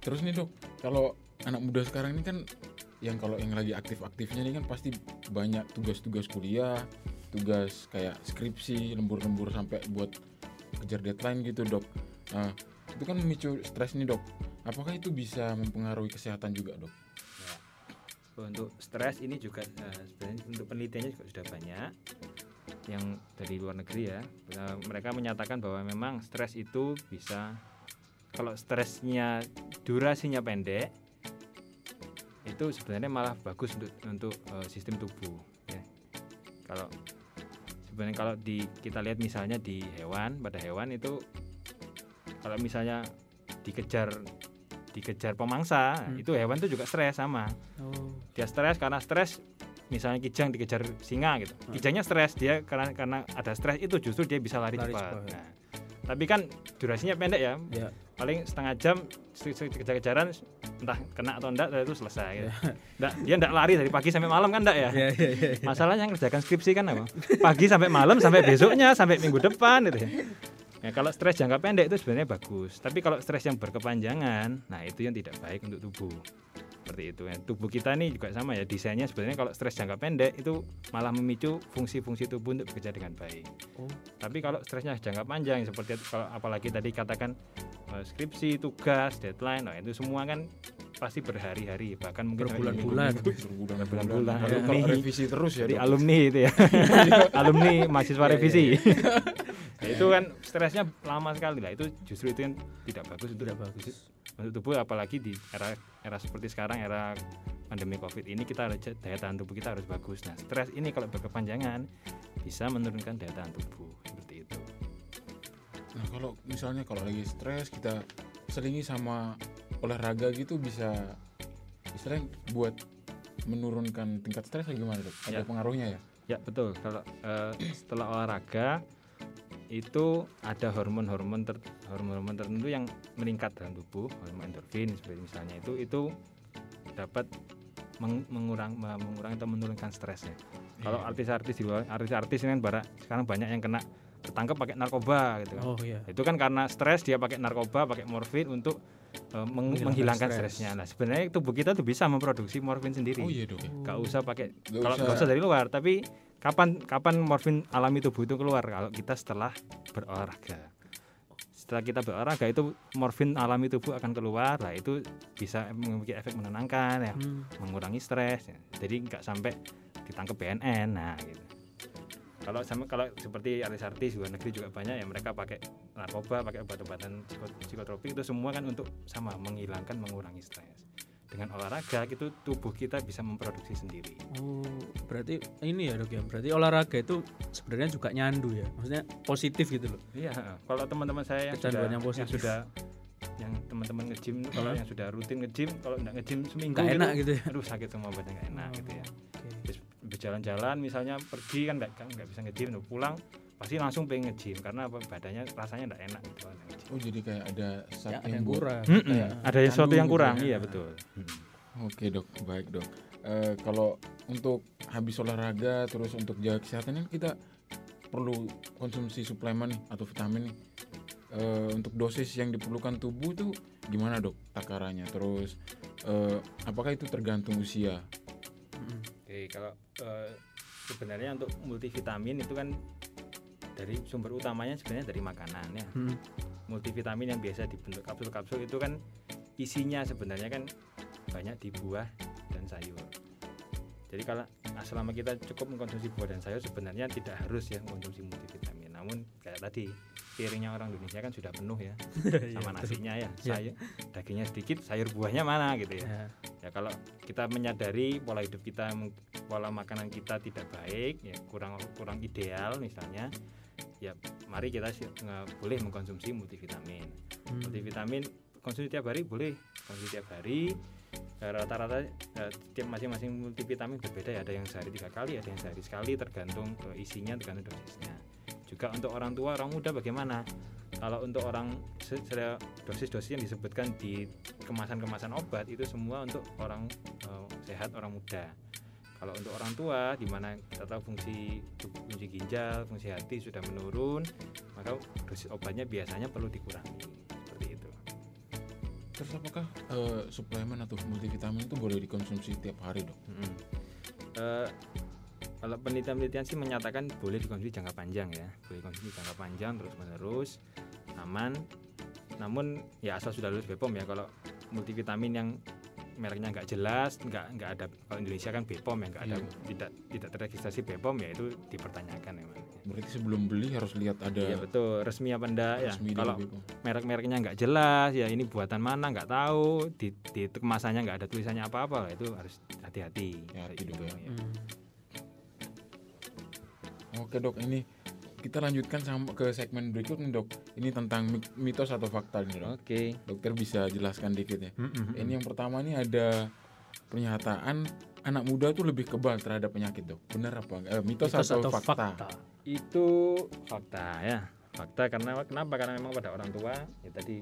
[SPEAKER 3] Terus nih dok, kalau anak muda sekarang ini kan yang kalau yang lagi aktif-aktifnya ini kan pasti banyak tugas-tugas kuliah, tugas kayak skripsi, lembur-lembur sampai buat kejar deadline gitu dok. Nah, itu kan memicu stres nih dok. Apakah itu bisa mempengaruhi kesehatan juga dok?
[SPEAKER 5] Untuk stres ini juga eh, sebenarnya untuk penelitiannya juga sudah banyak yang dari luar negeri ya. Eh, mereka menyatakan bahwa memang stres itu bisa kalau stresnya durasinya pendek itu sebenarnya malah bagus untuk untuk eh, sistem tubuh ya. Kalau sebenarnya kalau di kita lihat misalnya di hewan pada hewan itu kalau misalnya dikejar dikejar pemangsa
[SPEAKER 4] Hmm.
[SPEAKER 5] itu hewan itu juga stres sama.
[SPEAKER 4] Oh
[SPEAKER 5] dia stres karena stres misalnya kijang dikejar singa gitu.
[SPEAKER 4] Hmm.
[SPEAKER 5] kijangnya stres dia karena karena ada stres itu justru dia bisa lari,
[SPEAKER 4] Lari
[SPEAKER 5] cepat.
[SPEAKER 4] cepat.
[SPEAKER 5] Nah, tapi kan durasinya pendek ya.
[SPEAKER 4] Ya.
[SPEAKER 5] Paling setengah jam kejar-kejaran entah kena atau enggak itu selesai gitu. Nggak, dia enggak lari dari pagi sampai malam kan enggak ya?
[SPEAKER 4] Ya ya ya, ya.
[SPEAKER 5] masalahnya yang ngerjakan skripsi kan apa pagi sampai malam sampai besoknya sampai minggu depan gitu ya. Ya, kalau stres jangka pendek itu sebenarnya bagus. Tapi kalau stres yang berkepanjangan nah itu yang tidak baik untuk tubuh seperti itu ya. tubuh kita ini juga sama ya desainnya sebenarnya kalau stres jangka pendek itu malah memicu fungsi-fungsi tubuh untuk bekerja dengan baik
[SPEAKER 4] Oh.
[SPEAKER 5] tapi kalau stresnya jangka panjang seperti kalau apalagi tadi katakan eh, skripsi tugas deadline nah itu semua kan pasti berhari-hari bahkan mungkin
[SPEAKER 4] Berbulan-bulan.
[SPEAKER 3] Berbulan-bulan.
[SPEAKER 5] Berbulan-bulan.
[SPEAKER 3] Kalau
[SPEAKER 5] Alumni.
[SPEAKER 3] revisi terus ya
[SPEAKER 5] jadi
[SPEAKER 3] dok.
[SPEAKER 5] alumni itu ya alumni mahasiswa
[SPEAKER 4] Iya,
[SPEAKER 5] revisi Ya, itu kan stresnya lama sekali lah itu justru itu yang tidak bagus untuk
[SPEAKER 4] tidak bagus
[SPEAKER 5] untuk tubuh apalagi di era era seperti sekarang era pandemi covid ini kita harus daya tahan tubuh kita harus bagus nah stres ini kalau berkepanjangan bisa menurunkan daya tahan tubuh seperti itu
[SPEAKER 3] Nah kalau misalnya kalau lagi stres kita selingi sama olahraga gitu bisa istilahnya buat menurunkan tingkat stres atau gimana dok? Ada
[SPEAKER 5] Ya.
[SPEAKER 3] pengaruhnya ya?
[SPEAKER 5] ya betul kalau eh, setelah olahraga itu ada hormon-hormon ter- hormon-hormon tertentu yang meningkat dalam tubuh hormon endorfin seperti misalnya itu itu dapat meng- mengurang mengurangi atau menurunkan stresnya kalau
[SPEAKER 3] Iya.
[SPEAKER 5] artis-artis di luar artis-artis ini kan bara- sekarang banyak yang kena ketangkep pakai narkoba gitu kan
[SPEAKER 4] oh iya
[SPEAKER 5] itu kan karena stres dia pakai narkoba pakai morfin untuk eh, meng-
[SPEAKER 4] Menghilangkan
[SPEAKER 5] menghilangkan
[SPEAKER 4] stres.
[SPEAKER 5] stresnya nah sebenarnya tubuh kita tuh bisa memproduksi morfin sendiri
[SPEAKER 3] Oh iya dok ya?
[SPEAKER 5] nggak usah pakai kalau
[SPEAKER 3] usah.
[SPEAKER 5] nggak usah dari luar tapi kapan kapan morfin alami tubuh itu keluar? Kalau kita setelah berolahraga. Setelah kita berolahraga itu morfin alami tubuh akan keluar lah itu bisa memiliki efek menenangkan ya.
[SPEAKER 4] Hmm.
[SPEAKER 5] mengurangi stres ya. jadi nggak sampai ditangkap BNN nah gitu. Kalau sama kalau seperti artis-artis luar negeri juga banyak ya mereka pakai narkoba pakai obat-obatan psiko- psikotropik itu semua kan untuk sama menghilangkan mengurangi stres dengan olahraga itu tubuh kita bisa memproduksi sendiri
[SPEAKER 4] Oh, berarti ini ya dok ya. Berarti olahraga itu sebenarnya juga nyandu ya. Maksudnya positif gitu loh.
[SPEAKER 5] Iya, kalau teman-teman saya yang sudah,
[SPEAKER 4] yang
[SPEAKER 5] yang
[SPEAKER 4] positif.
[SPEAKER 5] sudah yang teman-teman nge-gym kalau yang sudah rutin nge-gym kalau nggak nge-gym seminggu
[SPEAKER 4] Nggak enak gitu ya.
[SPEAKER 5] aduh sakit semua badan nggak enak gitu ya. Terus berjalan-jalan misalnya pergi kan nggak kan nggak bisa nge-gym tuh, pulang pasti langsung pengen nge-gym karena apa badannya rasanya nggak enak gitu.
[SPEAKER 3] Oh jadi kayak ada
[SPEAKER 4] Ya, ada yang
[SPEAKER 3] buat-
[SPEAKER 4] kurang.
[SPEAKER 5] Mm-mm,
[SPEAKER 3] kayak
[SPEAKER 5] ada sesuatu
[SPEAKER 3] candu
[SPEAKER 5] yang
[SPEAKER 3] gitu
[SPEAKER 5] kurang
[SPEAKER 3] ya.
[SPEAKER 5] iya betul Mm.
[SPEAKER 3] Oke dok, baik dok. Eh, kalau untuk habis olahraga terus untuk jaga kesehatan kan kita perlu konsumsi suplemen atau vitamin nih eh, untuk dosis yang diperlukan tubuh tuh gimana dok takarannya terus eh, apakah itu tergantung usia
[SPEAKER 5] Oke, kalau eh, sebenarnya untuk multivitamin itu kan dari sumber utamanya sebenarnya dari makanan ya.
[SPEAKER 4] Hmm.
[SPEAKER 5] Multivitamin yang biasa dibentuk kapsul-kapsul itu kan isinya sebenarnya kan banyak di buah dan sayur. Jadi kalau selama kita cukup mengkonsumsi buah dan sayur sebenarnya tidak harus ya mengkonsumsi multivitamin. Namun kayak tadi piringnya orang Indonesia kan sudah penuh ya sama nasinya ya.
[SPEAKER 4] Iya.
[SPEAKER 5] Sayur dagingnya sedikit, sayur buahnya mana gitu ya
[SPEAKER 4] Ya.
[SPEAKER 5] kalau kita menyadari pola hidup kita pola makanan kita tidak baik ya kurang kurang ideal misalnya ya mari kita boleh mengkonsumsi multivitamin.
[SPEAKER 4] Hmm.
[SPEAKER 5] multivitamin konsumsi tiap hari boleh. Konsumsi tiap hari Eh, rata-rata eh, tiap masing-masing multivitamin berbeda ya. Ada yang sehari tiga kali ada yang sehari sekali tergantung isinya tergantung dosisnya. Juga untuk orang tua orang muda bagaimana? Kalau untuk orang dosis-dosis yang disebutkan di kemasan-kemasan obat itu semua untuk orang eh, sehat orang muda kalau untuk orang tua di mana kita tahu fungsi fungsi ginjal fungsi hati sudah menurun maka dosis obatnya biasanya perlu dikurangi seperti itu
[SPEAKER 3] terus apakah eh, suplemen atau multivitamin itu boleh dikonsumsi tiap hari dok
[SPEAKER 5] Mm-mm. Eh, kalau penelitian-penelitian sih menyatakan boleh dikonsumsi jangka panjang ya, boleh dikonsumsi jangka panjang terus menerus, aman. Namun ya asal sudah lulus BPOM ya. Kalau multivitamin yang mereknya nggak jelas, nggak nggak ada kalau Indonesia kan BPOM ya nggak ada
[SPEAKER 3] Iya.
[SPEAKER 5] tidak tidak terregistrasi BPOM ya itu dipertanyakan memang.
[SPEAKER 3] berarti sebelum beli harus lihat ada
[SPEAKER 5] Iya betul resmi apa enggak ya.
[SPEAKER 3] resmi dari
[SPEAKER 5] Kalau merek-mereknya nggak jelas ya ini buatan mana nggak tahu di, di kemasannya nggak ada tulisannya apa-apa lah itu harus hati-hati.
[SPEAKER 3] Hati-hati
[SPEAKER 5] Kayak
[SPEAKER 3] dong ya.
[SPEAKER 5] ya.
[SPEAKER 4] Hmm.
[SPEAKER 3] Oke dok, ini kita lanjutkan sama ke segmen berikutnya dok. Ini tentang mi- mitos atau fakta nih dok.
[SPEAKER 5] Oke.
[SPEAKER 3] Dokter bisa jelaskan dikit ya.
[SPEAKER 5] Mm-mm.
[SPEAKER 3] Ini yang pertama nih ada pernyataan anak muda tuh lebih kebal terhadap penyakit dok. Benar apa? enggak? Eh, mitos,
[SPEAKER 4] Mitos
[SPEAKER 3] atau, fakta?
[SPEAKER 5] itu fakta ya fakta karena kenapa karena memang pada orang tua ya tadi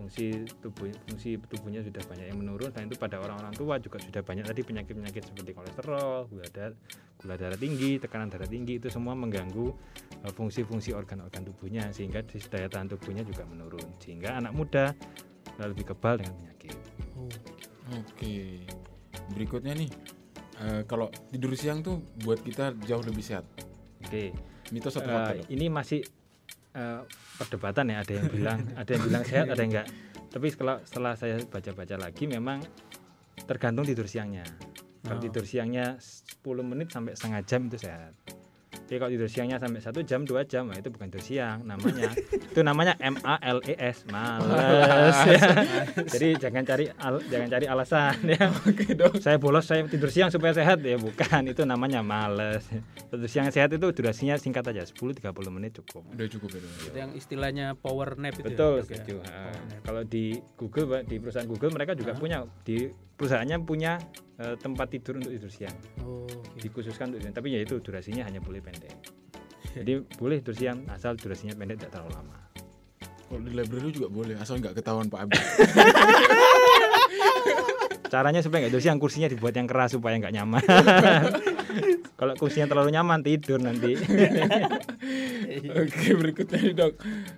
[SPEAKER 5] fungsi tubuh fungsi tubuhnya sudah banyak yang menurun dan itu pada orang-orang tua juga sudah banyak tadi penyakit-penyakit seperti kolesterol gula darah gula darah tinggi tekanan darah tinggi itu semua mengganggu eh, fungsi-fungsi organ-organ tubuhnya sehingga daya tahan tubuhnya juga menurun sehingga anak muda eh, lebih kebal dengan penyakit
[SPEAKER 4] Oh.
[SPEAKER 3] Oke. Berikutnya nih, eh, kalau tidur siang tuh buat kita jauh lebih sehat.
[SPEAKER 5] oke
[SPEAKER 3] Mitos atau fakta dok?
[SPEAKER 5] ini masih eh, perdebatan ya ada yang bilang ada yang bilang sehat ada yang enggak. Tapi setelah setelah saya baca-baca lagi memang tergantung tidur siangnya. Kalau
[SPEAKER 4] Oh.
[SPEAKER 5] tidur siangnya 10 menit sampai setengah jam itu sehat tapi kalau tidur siangnya sampai satu jam dua jam nah itu bukan tidur siang namanya itu namanya M A L E S males ya. jadi jangan cari al- jangan cari alasan ya
[SPEAKER 3] Oke dok.
[SPEAKER 5] saya bolos saya tidur siang supaya sehat ya bukan itu namanya males tidur siang sehat itu durasinya singkat aja 10-30 menit cukup
[SPEAKER 3] Udah cukup ya.
[SPEAKER 4] Itu yang istilahnya power nap itu
[SPEAKER 5] betul
[SPEAKER 4] ya, Dok, ya?
[SPEAKER 5] setuju
[SPEAKER 4] nap.
[SPEAKER 5] kalau di Google Pak, di perusahaan Google mereka juga
[SPEAKER 4] Hah?
[SPEAKER 5] punya di perusahaannya punya eh, tempat tidur untuk tidur siang
[SPEAKER 4] Oh, oke.
[SPEAKER 5] dikhususkan untuk tapi ya itu durasinya hanya boleh pendek jadi boleh tidur siang asal durasinya pendek tidak terlalu lama
[SPEAKER 3] Kalau di library juga boleh, asal nggak ketahuan Pak Abi.
[SPEAKER 5] caranya supaya nggak tidur siang kursinya dibuat yang keras supaya nggak nyaman kalau kursinya terlalu nyaman tidur nanti
[SPEAKER 3] Oke berikutnya nih dok.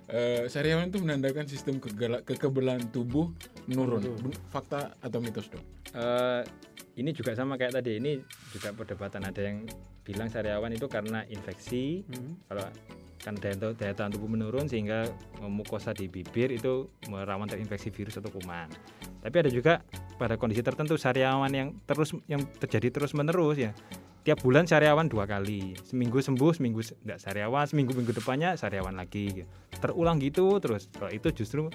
[SPEAKER 3] Eh, sariawan itu menandakan sistem kegala- kekebalan tubuh menurun. Fakta atau mitos dok?
[SPEAKER 5] Eh, ini juga sama kayak tadi ini juga perdebatan. Ada yang bilang sariawan itu karena infeksi
[SPEAKER 4] Hmm.
[SPEAKER 5] kalau kan daya, daya tahan tubuh menurun sehingga eh, mukosa di bibir itu rawan terinfeksi virus atau kuman. Tapi ada juga pada kondisi tertentu sariawan yang terus yang terjadi terus menerus ya. Tiap bulan sariawan dua kali. Seminggu sembuh seminggu se- nggak sariawan seminggu minggu depannya sariawan lagi. Terulang gitu terus. Kalau itu justru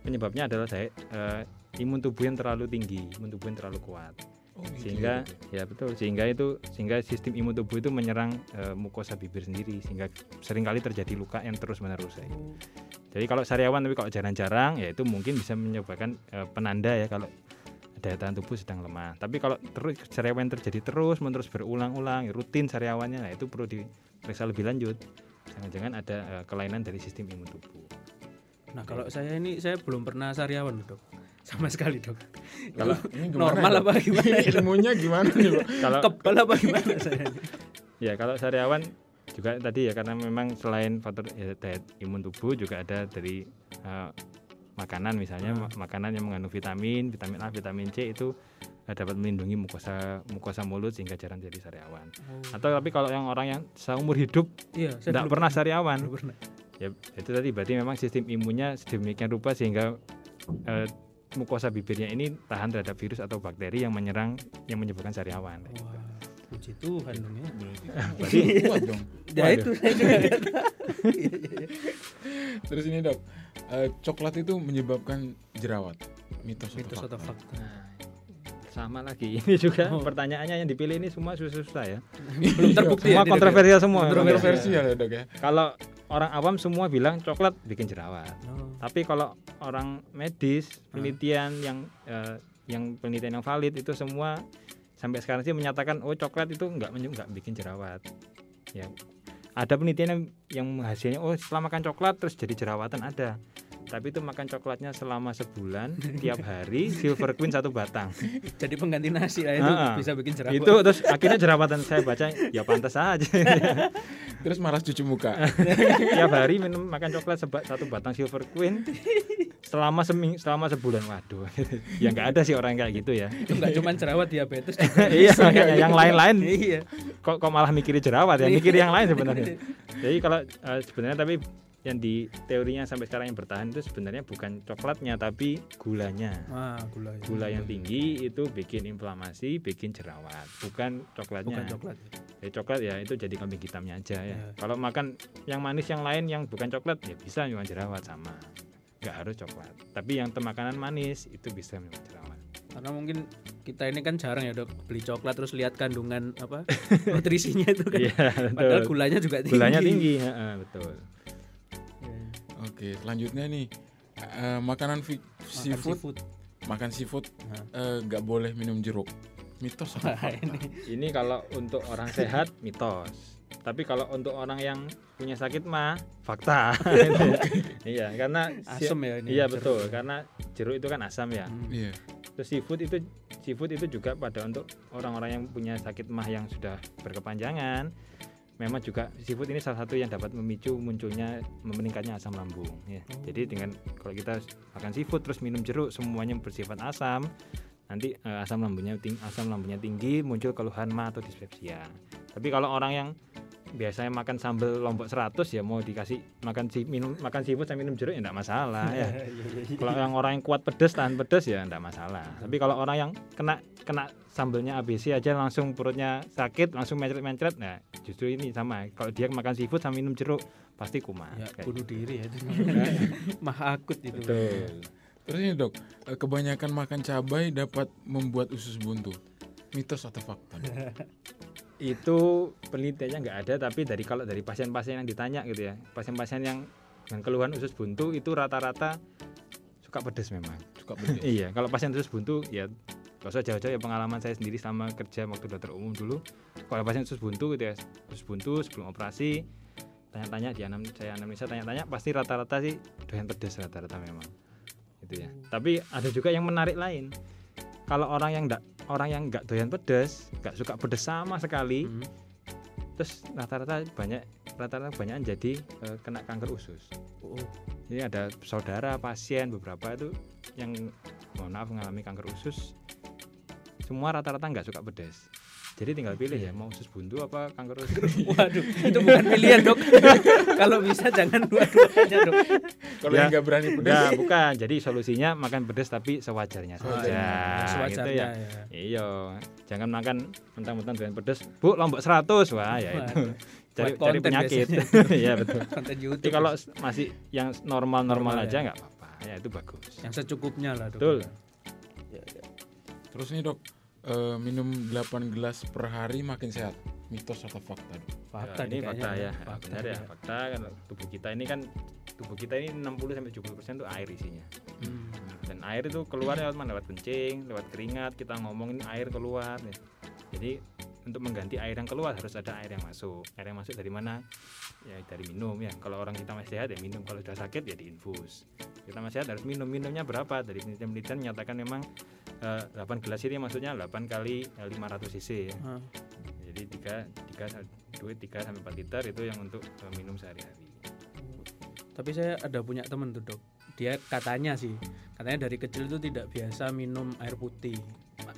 [SPEAKER 5] penyebabnya adalah daya, eh, imun tubuh yang terlalu tinggi imun tubuh yang terlalu kuat
[SPEAKER 3] Oh, gitu
[SPEAKER 5] sehingga
[SPEAKER 3] ya,
[SPEAKER 5] ya.
[SPEAKER 3] Dok,
[SPEAKER 5] betul. Sehingga itu sehingga sistem imun tubuh itu menyerang eh, mukosa bibir sendiri sehingga sering kali terjadi luka yang terus menerus ya. jadi kalau sariawan tapi kalau jarang-jarang ya itu mungkin bisa menyebabkan eh, penanda ya kalau daya tahan tubuh sedang lemah. Tapi kalau terus sariawan terjadi terus menerus berulang-ulang rutin sariawannya nah itu perlu diperiksa lebih lanjut. Jangan-jangan ada eh, kelainan dari sistem imun tubuh.
[SPEAKER 4] Nah, kalau saya ini saya belum pernah sariawan, Dok. Sama sekali, Dok.
[SPEAKER 5] Kalau
[SPEAKER 4] Normal apa gimana? ya?
[SPEAKER 3] Ilmunya gimana nih Pak?
[SPEAKER 5] kalau
[SPEAKER 4] Kebal apa gimana saya?
[SPEAKER 5] ya kalau sariawan juga tadi ya karena memang selain faktor ya, daya imun tubuh juga ada dari eh, makanan misalnya ma- makanan yang mengandung vitamin vitamin A vitamin C itu eh, dapat melindungi mukosa mukosa mulut sehingga jarang jadi sariawan atau tapi kalau yang orang yang seumur hidup
[SPEAKER 4] iya saya
[SPEAKER 5] tidak
[SPEAKER 4] belum
[SPEAKER 5] pernah sariawan
[SPEAKER 4] belum pernah.
[SPEAKER 5] ya itu tadi berarti memang sistem imunnya sedemikian rupa sehingga eh, mukosa bibirnya ini tahan terhadap virus atau bakteri yang menyerang yang menyebabkan sariawan
[SPEAKER 4] wah puji Tuhan dong ya
[SPEAKER 3] Berarti kuat dong.
[SPEAKER 4] ya
[SPEAKER 5] Waduh.
[SPEAKER 4] itu saya juga. Iya, iya, iya.
[SPEAKER 3] Terus ini dok, eh, coklat itu menyebabkan jerawat. Mitos,
[SPEAKER 4] mitos
[SPEAKER 3] atau
[SPEAKER 4] atau
[SPEAKER 3] fakta?
[SPEAKER 4] fakta
[SPEAKER 5] Nah, sama lagi ini juga
[SPEAKER 4] Oh.
[SPEAKER 5] pertanyaannya yang dipilih ini semua susah-susah ya
[SPEAKER 4] belum terbukti
[SPEAKER 5] semua
[SPEAKER 4] ya,
[SPEAKER 5] kontroversial semua
[SPEAKER 3] Kontroversial ya dok ya.
[SPEAKER 5] kalau orang awam semua bilang coklat bikin jerawat.
[SPEAKER 4] Oh.
[SPEAKER 5] tapi kalau orang medis penelitian yang eh, yang penelitian yang valid itu semua sampai sekarang sih menyatakan oh coklat itu nggak nggak bikin jerawat ya ada penelitian yang, yang hasilnya oh setelah makan coklat terus jadi jerawatan ada tapi itu makan coklatnya selama sebulan tiap hari silver queen satu batang.
[SPEAKER 4] Jadi pengganti nasi lah itu bisa bikin jerawat.
[SPEAKER 5] Itu terus akhirnya jerawatan saya baca ya pantas aja
[SPEAKER 3] Terus malas cuci muka.
[SPEAKER 5] tiap hari minum makan coklat seba, satu batang silver queen selama seming selama sebulan. Waduh ya nggak ada sih orang kayak gitu ya.
[SPEAKER 4] Itu nggak cuma jerawat diabetes
[SPEAKER 5] iya makanya yang lain-lain.
[SPEAKER 4] Iya.
[SPEAKER 5] Kok kok malah mikirin jerawat ya? Mikir yang lain sebenarnya. Jadi kalau eh, sebenarnya tapi yang di teorinya sampai sekarang yang bertahan itu sebenarnya bukan coklatnya tapi gulanya
[SPEAKER 4] wah gula ya.
[SPEAKER 5] gula yang tinggi itu bikin inflamasi bikin jerawat bukan coklatnya
[SPEAKER 4] bukan coklat
[SPEAKER 5] ya coklat ya itu jadi kambing hitamnya aja ya.
[SPEAKER 4] Ya.
[SPEAKER 5] Kalau makan yang manis yang lain yang bukan coklat ya bisa memang jerawat sama. Nggak harus coklat. Tapi yang makanan manis itu bisa memang jerawat.
[SPEAKER 4] karena mungkin kita ini kan jarang ya dok beli coklat terus lihat kandungan apa nutrisinya itu kan
[SPEAKER 5] Iya,
[SPEAKER 4] padahal gulanya juga tinggi
[SPEAKER 5] Gulanya tinggi, heeh, betul.
[SPEAKER 3] Oke, selanjutnya nih eh, makanan fi-
[SPEAKER 4] Makan
[SPEAKER 3] seafood,
[SPEAKER 4] seafood.
[SPEAKER 3] makan seafood eh, nggak boleh minum jeruk. Mitos fakta?
[SPEAKER 4] ini
[SPEAKER 5] Ini kalau untuk orang sehat mitos. Tapi kalau untuk orang yang punya sakit mah fakta. iya, karena si-
[SPEAKER 4] asam ya ini
[SPEAKER 5] Iya
[SPEAKER 4] jeruk.
[SPEAKER 5] betul, karena jeruk itu kan asam ya.
[SPEAKER 4] Hmm.
[SPEAKER 3] Iya.
[SPEAKER 5] Terus seafood itu seafood itu juga pada untuk orang-orang yang punya sakit mah yang sudah berkepanjangan. Memang juga seafood ini salah satu yang dapat memicu munculnya meningkatnya asam lambung. Ya. Jadi dengan kalau kita makan seafood terus minum jeruk semuanya bersifat asam, nanti eh, asam lambungnya tinggi, asam lambungnya tinggi, muncul keluhan mah atau dispepsia. Tapi kalau orang yang biasanya makan sambal lombok 100 ya mau dikasih makan si minum makan seafood sambil minum jeruk ya enggak masalah ya. Kalau yang orang yang kuat pedes tahan pedes ya enggak masalah. Tapi kalau orang yang kena kena sambelnya ABC aja langsung perutnya sakit langsung mencret-mencret nah justru ini sama. Kalau dia makan seafood sambil minum jeruk pasti kumat
[SPEAKER 4] ya
[SPEAKER 5] Kayak
[SPEAKER 4] bunuh diri ya itu mah akut itu.
[SPEAKER 5] Betul.
[SPEAKER 3] Terus ini dok, eh, kebanyakan makan cabai dapat membuat usus buntu. Mitos atau fakta?
[SPEAKER 5] Itu penelitiannya nggak ada tapi dari kalau dari pasien-pasien yang ditanya gitu ya pasien-pasien yang yang keluhan usus buntu itu rata-rata suka pedes memang.
[SPEAKER 3] Suka pedes.
[SPEAKER 5] iya kalau pasien usus buntu ya kalau usah jauh-jauh ya pengalaman saya sendiri sama kerja waktu dokter umum dulu. Kalau pasien usus buntu gitu ya usus buntu sebelum operasi tanya-tanya di anam saya anamnesa tanya-tanya pasti rata-rata sih doyan pedes rata-rata memang. Gitu ya. Tapi ada juga yang menarik lain. Kalau orang yang enggak orang yang nggak doyan pedes nggak suka pedes sama sekali
[SPEAKER 4] Hmm.
[SPEAKER 5] terus rata-rata banyak rata-rata banyak jadi eh, kena kanker usus.
[SPEAKER 4] Oh,
[SPEAKER 5] ini ada saudara pasien beberapa itu yang mohon maaf mengalami kanker usus semua rata-rata nggak suka pedas jadi tinggal pilih ya mau usus buntu apa kanker usus
[SPEAKER 4] waduh itu bukan pilihan dok kalau bisa jangan dua-duanya dok
[SPEAKER 3] Kalau
[SPEAKER 5] Ya.
[SPEAKER 3] nggak berani pedes,
[SPEAKER 5] Enggak, bukan. Jadi solusinya makan pedas tapi sewajarnya
[SPEAKER 4] Oh,
[SPEAKER 5] saja.
[SPEAKER 4] iya.
[SPEAKER 5] gitu
[SPEAKER 4] Sewajarnya,
[SPEAKER 5] ya.
[SPEAKER 4] ya.
[SPEAKER 5] Iya, jangan makan mentang-mentang dengan pedas. Bu, lombok 100. Wah, ya itu. Cari, cari penyakit. Iya, betul.
[SPEAKER 4] konten
[SPEAKER 5] Tapi kalau masih yang normal-normal
[SPEAKER 4] Normal,
[SPEAKER 5] aja
[SPEAKER 4] ya.
[SPEAKER 5] nggak apa-apa. Ya itu bagus.
[SPEAKER 4] yang secukupnya lah dok
[SPEAKER 5] Betul.
[SPEAKER 4] Ya, ya.
[SPEAKER 3] terus nih dok, eh, minum 8 gelas per hari makin sehat. Mitos atau fakta?
[SPEAKER 4] Fakta
[SPEAKER 5] Ya, ini
[SPEAKER 4] nih
[SPEAKER 5] fakta
[SPEAKER 4] kayaknya,
[SPEAKER 5] ya.
[SPEAKER 4] fakta
[SPEAKER 5] Benar ya,
[SPEAKER 4] ya.
[SPEAKER 5] fakta kan tubuh kita ini kan tubuh kita ini 60 sampai 70% itu air isinya.
[SPEAKER 4] Hmm.
[SPEAKER 5] dan air itu keluar lewat mana lewat kencing lewat keringat kita ngomongin air keluar nih. jadi untuk mengganti air yang keluar harus ada air yang masuk air yang masuk dari mana ya dari minum ya kalau orang kita masih sehat ya minum kalau sudah sakit ya diinfus kita masih sehat harus minum minumnya berapa dari penelitian-penelitian menyatakan memang eh, 8 gelas ini maksudnya 8 kali eh, 500 cc ya
[SPEAKER 4] Ah.
[SPEAKER 5] jadi tiga tiga duit 3 sampai 4 liter itu yang untuk eh, minum sehari-hari.
[SPEAKER 4] Tapi saya ada punya temen tuh dok. Dia katanya sih, katanya dari kecil itu tidak biasa minum air putih.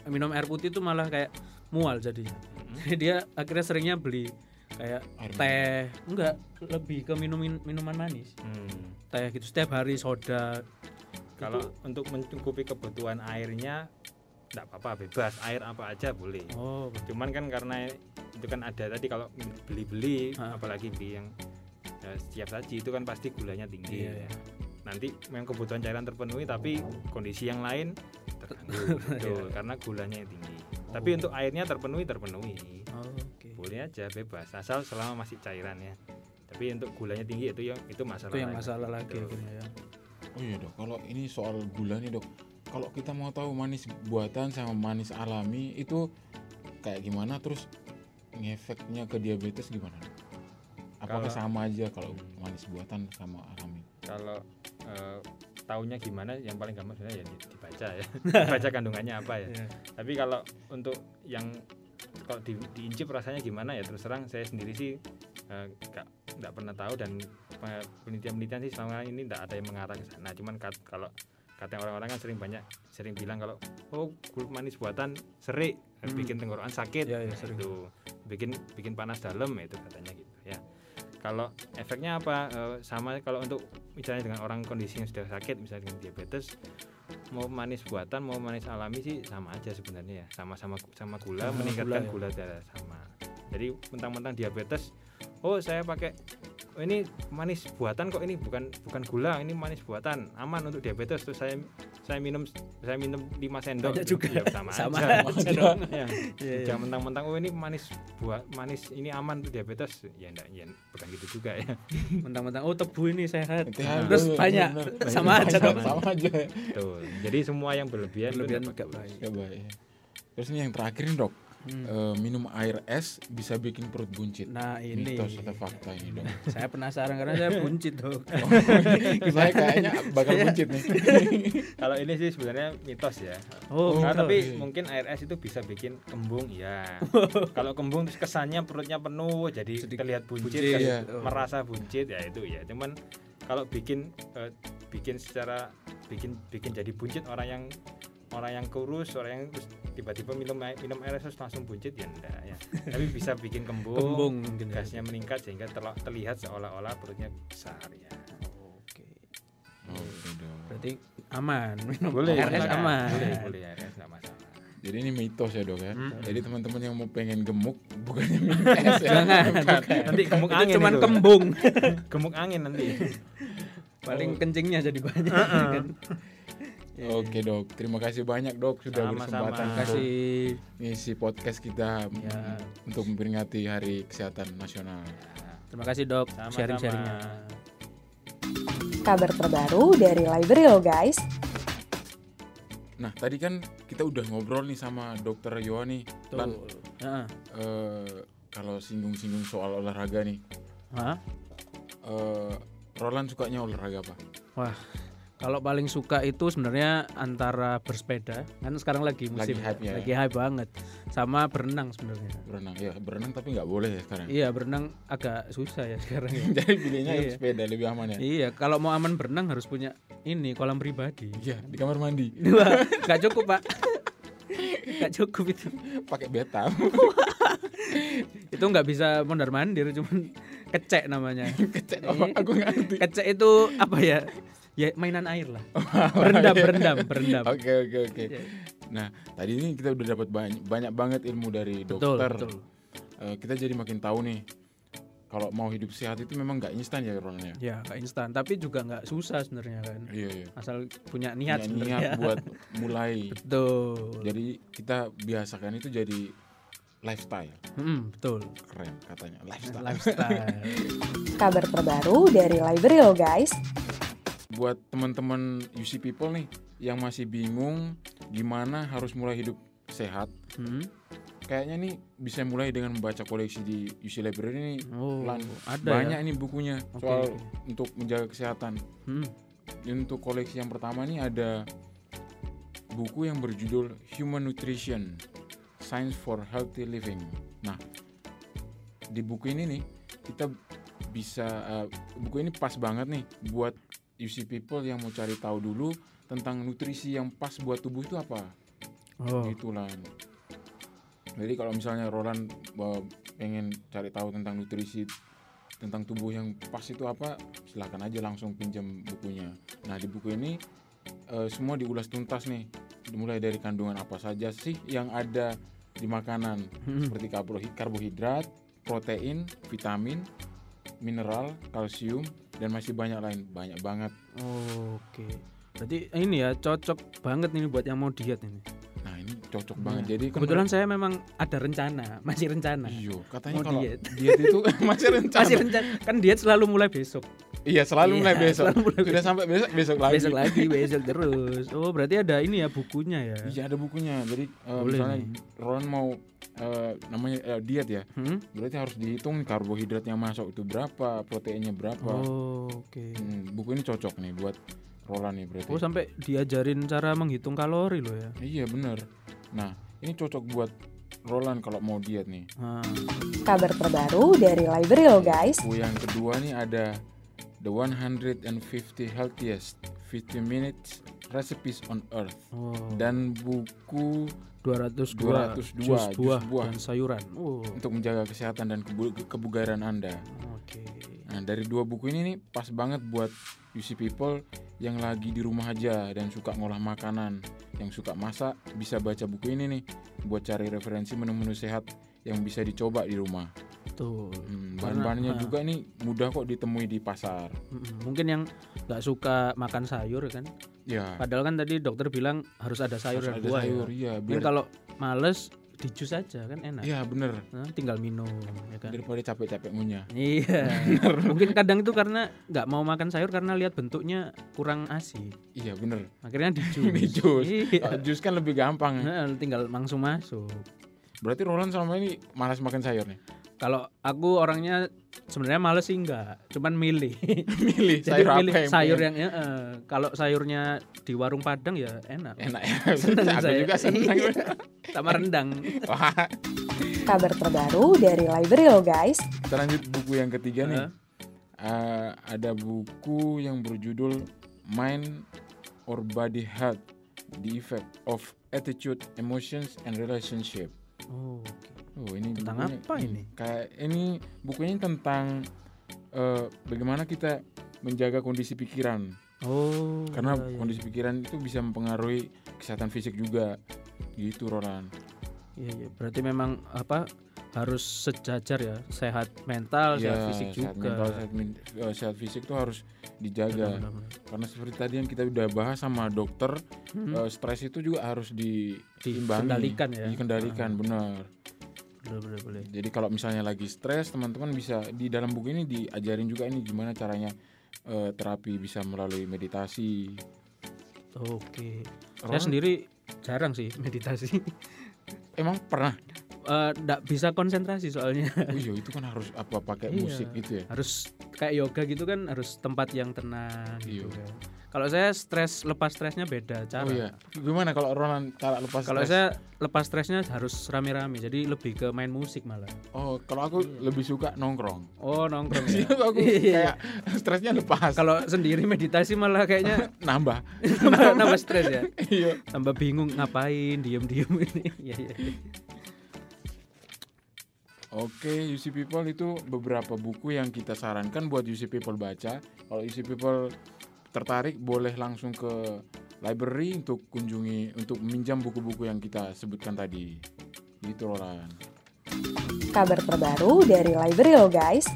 [SPEAKER 4] Minum air putih itu malah kayak mual jadinya. Jadi dia akhirnya seringnya beli kayak
[SPEAKER 3] Air
[SPEAKER 4] teh, enggak lebih ke minum minuman manis.
[SPEAKER 5] Hmm.
[SPEAKER 4] Teh gitu setiap hari soda.
[SPEAKER 5] Kalau untuk mencukupi kebutuhan airnya enggak apa-apa bebas air apa aja boleh.
[SPEAKER 4] Oh,
[SPEAKER 5] Cuman kan karena itu kan ada tadi kalau beli-beli
[SPEAKER 4] Ah.
[SPEAKER 5] apalagi beli yang ya, setiap saji itu kan pasti gulanya tinggi.
[SPEAKER 4] Iya, iya.
[SPEAKER 5] Nanti memang kebutuhan cairan terpenuhi tapi kondisi yang lain terganggu betul karena gulanya yang tinggi. Tapi
[SPEAKER 4] Oh.
[SPEAKER 5] untuk airnya terpenuhi terpenuhi.
[SPEAKER 4] oh, oke.
[SPEAKER 5] Boleh aja bebas asal selama masih cairan ya. Tapi untuk gulanya tinggi itu yang itu masalah.
[SPEAKER 4] Itu yang
[SPEAKER 5] lain.
[SPEAKER 4] masalah lagi akhirnya ya.
[SPEAKER 3] Oh iya dok, kalau ini soal gula nih dok, kalau kita mau tahu manis buatan sama manis alami itu kayak gimana, terus ngefeknya ke diabetes gimana? Apakah
[SPEAKER 5] Kalau-
[SPEAKER 3] sama aja kalau manis buatan sama alami?
[SPEAKER 5] Kalau eh, taunya gimana yang paling gampang sebenarnya ya di- dibaca ya. Baca kandungannya apa ya.
[SPEAKER 4] Iya.
[SPEAKER 5] Tapi kalau untuk yang kalau di, diincip rasanya gimana ya terus terang saya sendiri sih eh, nggak nggak pernah tahu dan penelitian-penelitian sih selama ini nggak ada yang mengarah ke sana. Cuman kat- kalau kata orang-orang kan sering banyak sering bilang kalau oh gula manis buatan serik
[SPEAKER 4] Hmm.
[SPEAKER 5] bikin tenggorokan sakit
[SPEAKER 4] Iya, iya, sering.
[SPEAKER 5] itu bikin bikin panas dalam itu katanya gitu ya kalau efeknya apa Eh, sama kalau untuk misalnya dengan orang kondisi yang sudah sakit misalnya dengan diabetes mau manis buatan mau manis alami sih sama aja sebenarnya ya sama-sama sama gula
[SPEAKER 4] Sama
[SPEAKER 5] meningkatkan
[SPEAKER 4] gula
[SPEAKER 5] gula,
[SPEAKER 4] ya.
[SPEAKER 5] darah sama jadi mentang-mentang diabetes oh saya pakai oh, ini manis buatan kok ini bukan bukan gula ini manis buatan aman untuk diabetes terus saya saya minum saya minum 5 sendok
[SPEAKER 4] Banyak juga.
[SPEAKER 5] Ya, sama,
[SPEAKER 4] Sama
[SPEAKER 5] aja,
[SPEAKER 4] aja
[SPEAKER 5] ya
[SPEAKER 4] Iya, iya.
[SPEAKER 5] jangan mentang-mentang oh ini manis buat manis ini aman diabetes ya enggak ya bukan gitu juga ya
[SPEAKER 4] Mentang-mentang oh tebu ini sehat.
[SPEAKER 3] Sehat,
[SPEAKER 4] Terus
[SPEAKER 3] bener,
[SPEAKER 4] banyak
[SPEAKER 3] bener.
[SPEAKER 4] sama aja dong.
[SPEAKER 3] Sama aja.
[SPEAKER 5] Tuh. jadi semua yang berlebihan,
[SPEAKER 4] Berlebihan
[SPEAKER 5] nggak
[SPEAKER 4] nggak
[SPEAKER 5] bagus.
[SPEAKER 4] baik.
[SPEAKER 3] Ya, baik. Terus ini yang terakhir nih dok,
[SPEAKER 4] Hmm.
[SPEAKER 3] Eh, minum air es bisa bikin perut buncit.
[SPEAKER 4] Nah ini
[SPEAKER 3] Mitos atau fakta ini dok?
[SPEAKER 4] saya penasaran karena saya buncit dong.
[SPEAKER 3] Saya kayaknya bakal buncit nih.
[SPEAKER 5] kalau ini sih sebenarnya mitos ya
[SPEAKER 4] Oh,
[SPEAKER 5] Nah,
[SPEAKER 4] mitos.
[SPEAKER 5] tapi mungkin air es itu bisa bikin kembung ya kalau kembung terus kesannya perutnya penuh jadi
[SPEAKER 4] Sedikit
[SPEAKER 5] terlihat buncit,
[SPEAKER 4] buncit,
[SPEAKER 5] kan,
[SPEAKER 3] iya.
[SPEAKER 5] merasa buncit ya itu ya cuman kalau bikin eh, bikin secara bikin bikin jadi buncit orang yang orang yang kurus orang yang tiba-tiba minum air- minum air es terus langsung buncit ya enggak ya tapi bisa bikin kembung,
[SPEAKER 4] Kembung ya.
[SPEAKER 5] gasnya meningkat sehingga terlihat seolah-olah perutnya besar ya
[SPEAKER 4] Oke.
[SPEAKER 3] Oke dok.
[SPEAKER 4] Berarti aman. Minum
[SPEAKER 5] boleh
[SPEAKER 4] RS
[SPEAKER 5] silakan.
[SPEAKER 4] aman.
[SPEAKER 5] boleh boleh air es nggak masalah
[SPEAKER 3] Jadi ini mitos ya dok ya.
[SPEAKER 5] Hmm.
[SPEAKER 3] Jadi teman-teman yang mau pengen gemuk bukannya minum es ya.
[SPEAKER 4] Jangan.
[SPEAKER 5] nanti gemuk
[SPEAKER 4] Itu
[SPEAKER 5] angin
[SPEAKER 4] cuman
[SPEAKER 5] itu.
[SPEAKER 4] kembung.
[SPEAKER 5] gemuk angin nanti
[SPEAKER 4] Paling kencingnya jadi banyak kan. Ya,
[SPEAKER 3] Oke dok, terima kasih banyak dok sudah
[SPEAKER 5] Sama-sama.
[SPEAKER 3] berkesempatan
[SPEAKER 4] kasih.
[SPEAKER 3] ngisi podcast kita
[SPEAKER 4] Ya.
[SPEAKER 3] untuk memperingati Hari Kesehatan Nasional.
[SPEAKER 4] Terima kasih dok sharing-sharingnya.
[SPEAKER 6] Kabar terbaru dari Library lo guys.
[SPEAKER 3] Nah tadi kan kita udah ngobrol nih sama Dokter Yoha nih, Lan.
[SPEAKER 4] Heeh.
[SPEAKER 3] eh, kalau singgung-singgung soal olahraga nih,
[SPEAKER 4] Hah?
[SPEAKER 3] eh, Roland sukanya olahraga apa?
[SPEAKER 4] Wah, kalau paling suka itu sebenarnya antara bersepeda, kan sekarang lagi musim,
[SPEAKER 3] Lagi hype ya.
[SPEAKER 4] lagi hype banget, sama berenang sebenarnya.
[SPEAKER 3] Berenang ya, berenang tapi nggak boleh ya sekarang.
[SPEAKER 4] Iya, berenang agak susah ya sekarang ya.
[SPEAKER 3] Jadi pilihnya
[SPEAKER 4] Iya.
[SPEAKER 3] sepeda lebih aman ya.
[SPEAKER 4] iya, kalau mau aman berenang harus punya ini kolam pribadi.
[SPEAKER 3] Iya di kamar mandi
[SPEAKER 4] Wah, nggak cukup pak, nggak cukup itu.
[SPEAKER 3] pakai beta.
[SPEAKER 4] Itu nggak bisa mondar mandir, cuman kecek namanya.
[SPEAKER 3] Kecek apa? Aku ngerti.
[SPEAKER 4] Kecek itu apa ya? Ya mainan air lah. Berendam, berendam, berendam.
[SPEAKER 3] Oke oke oke.
[SPEAKER 4] Iya.
[SPEAKER 3] Nah tadi ini kita udah dapat banyak banyak banget ilmu dari
[SPEAKER 4] Betul,
[SPEAKER 3] dokter.
[SPEAKER 4] betul.
[SPEAKER 3] Eh, kita jadi makin tahu nih kalau mau hidup sehat itu memang nggak instan ya Ron ya.
[SPEAKER 4] Ya, nggak instan, tapi juga nggak susah sebenarnya kan.
[SPEAKER 3] Iya iya.
[SPEAKER 4] Asal punya niat
[SPEAKER 3] Punya
[SPEAKER 4] sebenarnya.
[SPEAKER 3] niat buat mulai.
[SPEAKER 4] Betul.
[SPEAKER 3] Jadi kita biasakan itu jadi lifestyle.
[SPEAKER 4] Hmm, betul.
[SPEAKER 3] Keren katanya lifestyle.
[SPEAKER 4] Lifestyle.
[SPEAKER 6] Kabar terbaru dari Library lo guys.
[SPEAKER 3] Buat teman-teman UC people nih yang masih bingung gimana harus mulai hidup sehat,
[SPEAKER 4] Hmm.
[SPEAKER 3] kayaknya nih bisa mulai dengan membaca koleksi di UC Library ini.
[SPEAKER 4] Oh,
[SPEAKER 3] Lan,
[SPEAKER 4] ada
[SPEAKER 3] banyak
[SPEAKER 4] ya.
[SPEAKER 3] ini bukunya
[SPEAKER 4] Oke,
[SPEAKER 3] soal untuk menjaga kesehatan.
[SPEAKER 4] Hmm.
[SPEAKER 3] Untuk koleksi yang pertama nih ada buku yang berjudul Human Nutrition: Science for Healthy Living. Nah, di buku ini nih kita bisa eh, buku ini pas banget nih buat UC people yang mau cari tahu dulu tentang nutrisi yang pas buat tubuh itu apa?
[SPEAKER 4] Oh,
[SPEAKER 3] gitu lah jadi kalau misalnya Roland eh, pengen cari tahu tentang nutrisi tentang tubuh yang pas itu apa silahkan aja langsung pinjam bukunya. Nah di buku ini eh, semua diulas tuntas nih. Mulai dari kandungan apa saja sih yang ada di makanan?
[SPEAKER 4] Hmm.
[SPEAKER 3] seperti karbohi- karbohidrat protein vitamin mineral kalsium dan masih banyak lain banyak banget
[SPEAKER 4] Oh, oke. Berarti ini ya cocok banget nih buat yang mau diet ini.
[SPEAKER 3] nah ini cocok
[SPEAKER 4] Nah,
[SPEAKER 3] banget jadi kan
[SPEAKER 4] Kebetulan saya memang ada rencana, masih rencana.
[SPEAKER 3] Iya, katanya
[SPEAKER 4] Mau
[SPEAKER 3] kalau
[SPEAKER 4] diet.
[SPEAKER 3] diet. itu masih rencana.
[SPEAKER 4] Masih rencana. Kan diet selalu mulai besok.
[SPEAKER 3] Iya, selalu
[SPEAKER 4] Iya,
[SPEAKER 3] mulai besok.
[SPEAKER 4] selalu mulai
[SPEAKER 3] Sudah sampai besok besok lagi.
[SPEAKER 4] Besok lagi, besok terus. Oh, berarti ada ini ya bukunya ya.
[SPEAKER 3] Iya, ada bukunya. Jadi eh,
[SPEAKER 4] Boleh
[SPEAKER 3] misalnya
[SPEAKER 4] nih.
[SPEAKER 3] Ron mau eh, namanya eh, diet ya.
[SPEAKER 4] Hmm?
[SPEAKER 3] Berarti harus dihitung karbohidrat yang masuk itu berapa, proteinnya berapa.
[SPEAKER 4] Oh, oke.
[SPEAKER 3] Hmm, buku ini cocok nih buat Roland nih berarti.
[SPEAKER 4] Oh, sampai diajarin cara menghitung kalori loh ya.
[SPEAKER 3] Iya, bener Nah, ini cocok buat Roland kalau mau diet nih.
[SPEAKER 4] Nah,
[SPEAKER 6] Kabar terbaru dari Library lo guys.
[SPEAKER 3] Buku yang kedua nih ada The 150 Healthiest 50 Minutes Recipes on Earth
[SPEAKER 4] oh,
[SPEAKER 3] dan buku
[SPEAKER 4] 202,
[SPEAKER 3] 202
[SPEAKER 4] jus
[SPEAKER 3] jus
[SPEAKER 4] buah,
[SPEAKER 3] buah.
[SPEAKER 4] dan sayuran. Oh,
[SPEAKER 3] untuk menjaga kesehatan dan kebu- kebugaran Anda.
[SPEAKER 4] oke.
[SPEAKER 3] Nah, dari dua buku ini nih pas banget buat UC people yang lagi di rumah aja dan suka ngolah makanan, yang suka masak bisa baca buku ini nih buat cari referensi menu-menu sehat yang bisa dicoba di rumah.
[SPEAKER 4] Betul.
[SPEAKER 3] Hmm, bahan-bahannya
[SPEAKER 4] ah.
[SPEAKER 3] juga nih mudah kok ditemui di pasar.
[SPEAKER 4] Mungkin yang nggak suka makan sayur kan.
[SPEAKER 3] Ya,
[SPEAKER 4] Padahal kan tadi dokter bilang harus ada sayur
[SPEAKER 3] harus
[SPEAKER 4] dan
[SPEAKER 3] ada
[SPEAKER 4] buah
[SPEAKER 3] sayur,
[SPEAKER 4] ya.
[SPEAKER 3] iya,
[SPEAKER 4] Mungkin
[SPEAKER 3] biar
[SPEAKER 4] kalau males di jus aja kan enak.
[SPEAKER 3] Iya, bener.
[SPEAKER 4] Nah, tinggal minum ya kan.
[SPEAKER 3] Daripada capek-capek ngunyah.
[SPEAKER 4] Iya. Mungkin kadang itu karena nggak mau makan sayur karena lihat bentuknya kurang asik.
[SPEAKER 3] Iya, bener.
[SPEAKER 4] Akhirnya di jus.
[SPEAKER 3] Di jus.
[SPEAKER 4] Iya.
[SPEAKER 3] Jus kan lebih gampang.
[SPEAKER 4] Nah, tinggal langsung masuk.
[SPEAKER 3] Berarti Roland selama ini malas makan sayur nih.
[SPEAKER 4] Kalau aku orangnya sebenarnya males sih enggak, cuman milih.
[SPEAKER 3] Milih
[SPEAKER 4] Jadi
[SPEAKER 3] sayur
[SPEAKER 4] milih
[SPEAKER 3] apa
[SPEAKER 4] sayur yang ya, eh, kalau sayurnya di warung Padang ya enak.
[SPEAKER 3] enak ya.
[SPEAKER 4] Seneng
[SPEAKER 3] Aku
[SPEAKER 4] saya.
[SPEAKER 3] juga senang.
[SPEAKER 4] Iya. Sama rendang.
[SPEAKER 3] Wah,
[SPEAKER 6] Kabar terbaru dari Library lo guys.
[SPEAKER 3] kita lanjut buku yang ketiga nih. Eh, ada buku yang berjudul Mind or Body Health: The Effect of Attitude, Emotions, and Relationship.
[SPEAKER 4] Oh, oke.
[SPEAKER 3] Oh, ini
[SPEAKER 4] Tentang
[SPEAKER 3] bukunya-
[SPEAKER 4] apa ini?
[SPEAKER 3] Kayak ini bukunya tentang eh, bagaimana kita menjaga kondisi pikiran.
[SPEAKER 4] Oh.
[SPEAKER 3] Karena
[SPEAKER 4] iya, iya.
[SPEAKER 3] kondisi pikiran itu bisa mempengaruhi kesehatan fisik juga. Gitu, Roland.
[SPEAKER 4] Iya, iya. Berarti memang apa harus sejajar ya, sehat mental, sehat
[SPEAKER 3] Iya,
[SPEAKER 4] fisik
[SPEAKER 3] sehat
[SPEAKER 4] juga.
[SPEAKER 3] mental, sehat, eh, sehat fisik tuh harus dijaga.
[SPEAKER 4] Benar, benar, benar.
[SPEAKER 3] Karena seperti tadi yang kita udah bahas sama dokter,
[SPEAKER 4] Hmm,
[SPEAKER 3] eh, stres itu juga harus diimbangi,
[SPEAKER 4] Dikendalikan ya.
[SPEAKER 3] dikendalikan, benar.
[SPEAKER 4] Benar, benar, benar.
[SPEAKER 3] Jadi kalau misalnya lagi stres, teman-teman bisa di dalam buku ini diajarin juga ini gimana caranya eh, terapi bisa melalui meditasi.
[SPEAKER 4] Oke. Saya
[SPEAKER 3] Roland,
[SPEAKER 4] sendiri jarang sih meditasi.
[SPEAKER 3] emang pernah?
[SPEAKER 4] Eh, Nggak bisa konsentrasi soalnya.
[SPEAKER 3] Oh iya itu kan harus apa pakai
[SPEAKER 4] Iya.
[SPEAKER 3] musik gitu ya?
[SPEAKER 4] harus kayak yoga gitu kan harus tempat yang tenang gitu
[SPEAKER 3] Iya.
[SPEAKER 4] kan. Kalau saya stres lepas stresnya beda cara.
[SPEAKER 3] Oh iya. Gimana kalau Roland cara lepas
[SPEAKER 4] Kalau saya lepas stresnya harus rame-rame, jadi lebih ke main musik malah.
[SPEAKER 3] Oh, kalau aku lebih suka nongkrong.
[SPEAKER 4] Oh nongkrong
[SPEAKER 3] Jadi
[SPEAKER 4] ya.
[SPEAKER 3] aku
[SPEAKER 4] Iya.
[SPEAKER 3] kayak stresnya lepas.
[SPEAKER 4] Kalau sendiri meditasi malah kayaknya
[SPEAKER 3] nambah.
[SPEAKER 4] nambah, nambah stres ya.
[SPEAKER 3] Iya.
[SPEAKER 4] Tambah bingung ngapain, diem-diem ini. Iya iya.
[SPEAKER 3] Oke, UC People itu beberapa buku yang kita sarankan buat UC People baca. Kalau UC People tertarik boleh langsung ke library untuk kunjungi untuk meminjam buku-buku yang kita sebutkan tadi. Gitu Roland.
[SPEAKER 6] Kabar terbaru dari Library lo guys.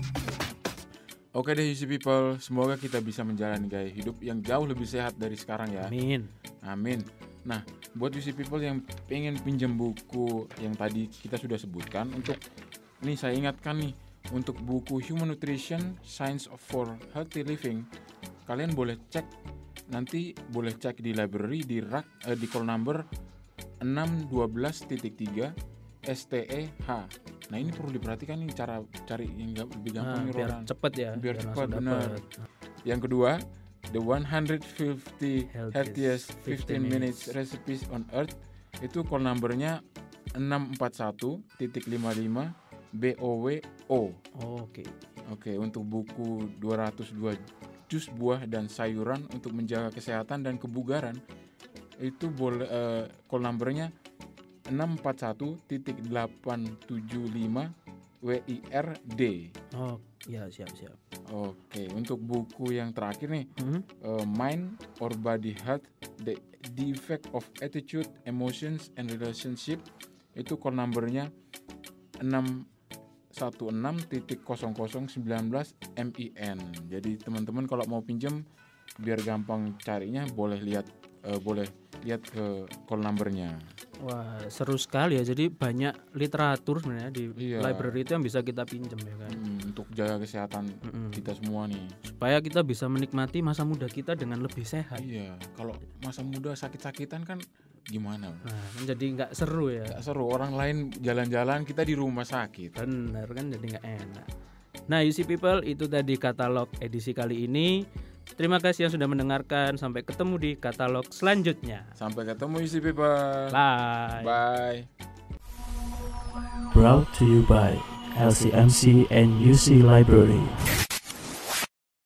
[SPEAKER 3] Oke deh UC People, semoga kita bisa menjalani gaya hidup yang jauh lebih sehat dari sekarang ya.
[SPEAKER 4] Amin.
[SPEAKER 3] Amin. Nah, buat UC People yang pengen pinjam buku yang tadi kita sudah sebutkan untuk nih saya ingatkan nih untuk buku Human Nutrition Science for Healthy Living kalian boleh cek nanti boleh cek di library di rak eh, di call number 612.3 STEH. Nah, ini perlu diperhatikan nih cara cari yang gak- lebih gampang
[SPEAKER 4] Nah,
[SPEAKER 3] nih
[SPEAKER 4] biar
[SPEAKER 3] Roland.
[SPEAKER 4] cepet ya.
[SPEAKER 3] Biar cepet,
[SPEAKER 4] langsung
[SPEAKER 3] benar. Yang kedua, The 150
[SPEAKER 4] Healthiest
[SPEAKER 3] Healthiest
[SPEAKER 4] 15
[SPEAKER 3] 15 Minutes Recipes on Earth itu call numbernya 641.55 BOWO.
[SPEAKER 4] Oke.
[SPEAKER 3] Oke, untuk buku 202 jus buah dan sayuran untuk menjaga kesehatan dan kebugaran itu boleh eh, call numbernya 641.875 WIRD.
[SPEAKER 4] Oh, ya siap siap.
[SPEAKER 3] Oke, untuk buku yang terakhir nih,
[SPEAKER 4] Mhm.
[SPEAKER 3] eh, Mind or Body Health: The, Effect of Attitude, Emotions, and Relationship itu call numbernya 616.0019 MIN. Jadi teman-teman kalau mau pinjam biar gampang carinya boleh lihat eh, boleh lihat ke call numbernya.
[SPEAKER 4] Wah, seru sekali ya. Jadi banyak literatur sebenarnya di
[SPEAKER 3] Iya.
[SPEAKER 4] library itu yang bisa kita pinjam ya kan.
[SPEAKER 3] Hmm, untuk jaga kesehatan
[SPEAKER 4] Mm-mm.
[SPEAKER 3] kita semua nih.
[SPEAKER 4] Supaya kita bisa menikmati masa muda kita dengan lebih sehat.
[SPEAKER 3] Iya, kalau masa muda sakit-sakitan kan gimana?
[SPEAKER 4] Nah, kan jadi nggak seru ya.
[SPEAKER 3] Gak seru orang lain jalan-jalan kita di rumah sakit.
[SPEAKER 4] Bener kan jadi nggak enak. Nah, you see people itu tadi katalog edisi kali ini. Terima kasih yang sudah mendengarkan. Sampai ketemu di katalog selanjutnya.
[SPEAKER 3] Sampai ketemu isi people.
[SPEAKER 4] Bye.
[SPEAKER 3] Bye.
[SPEAKER 1] Brought to you by LCMC and UC Library.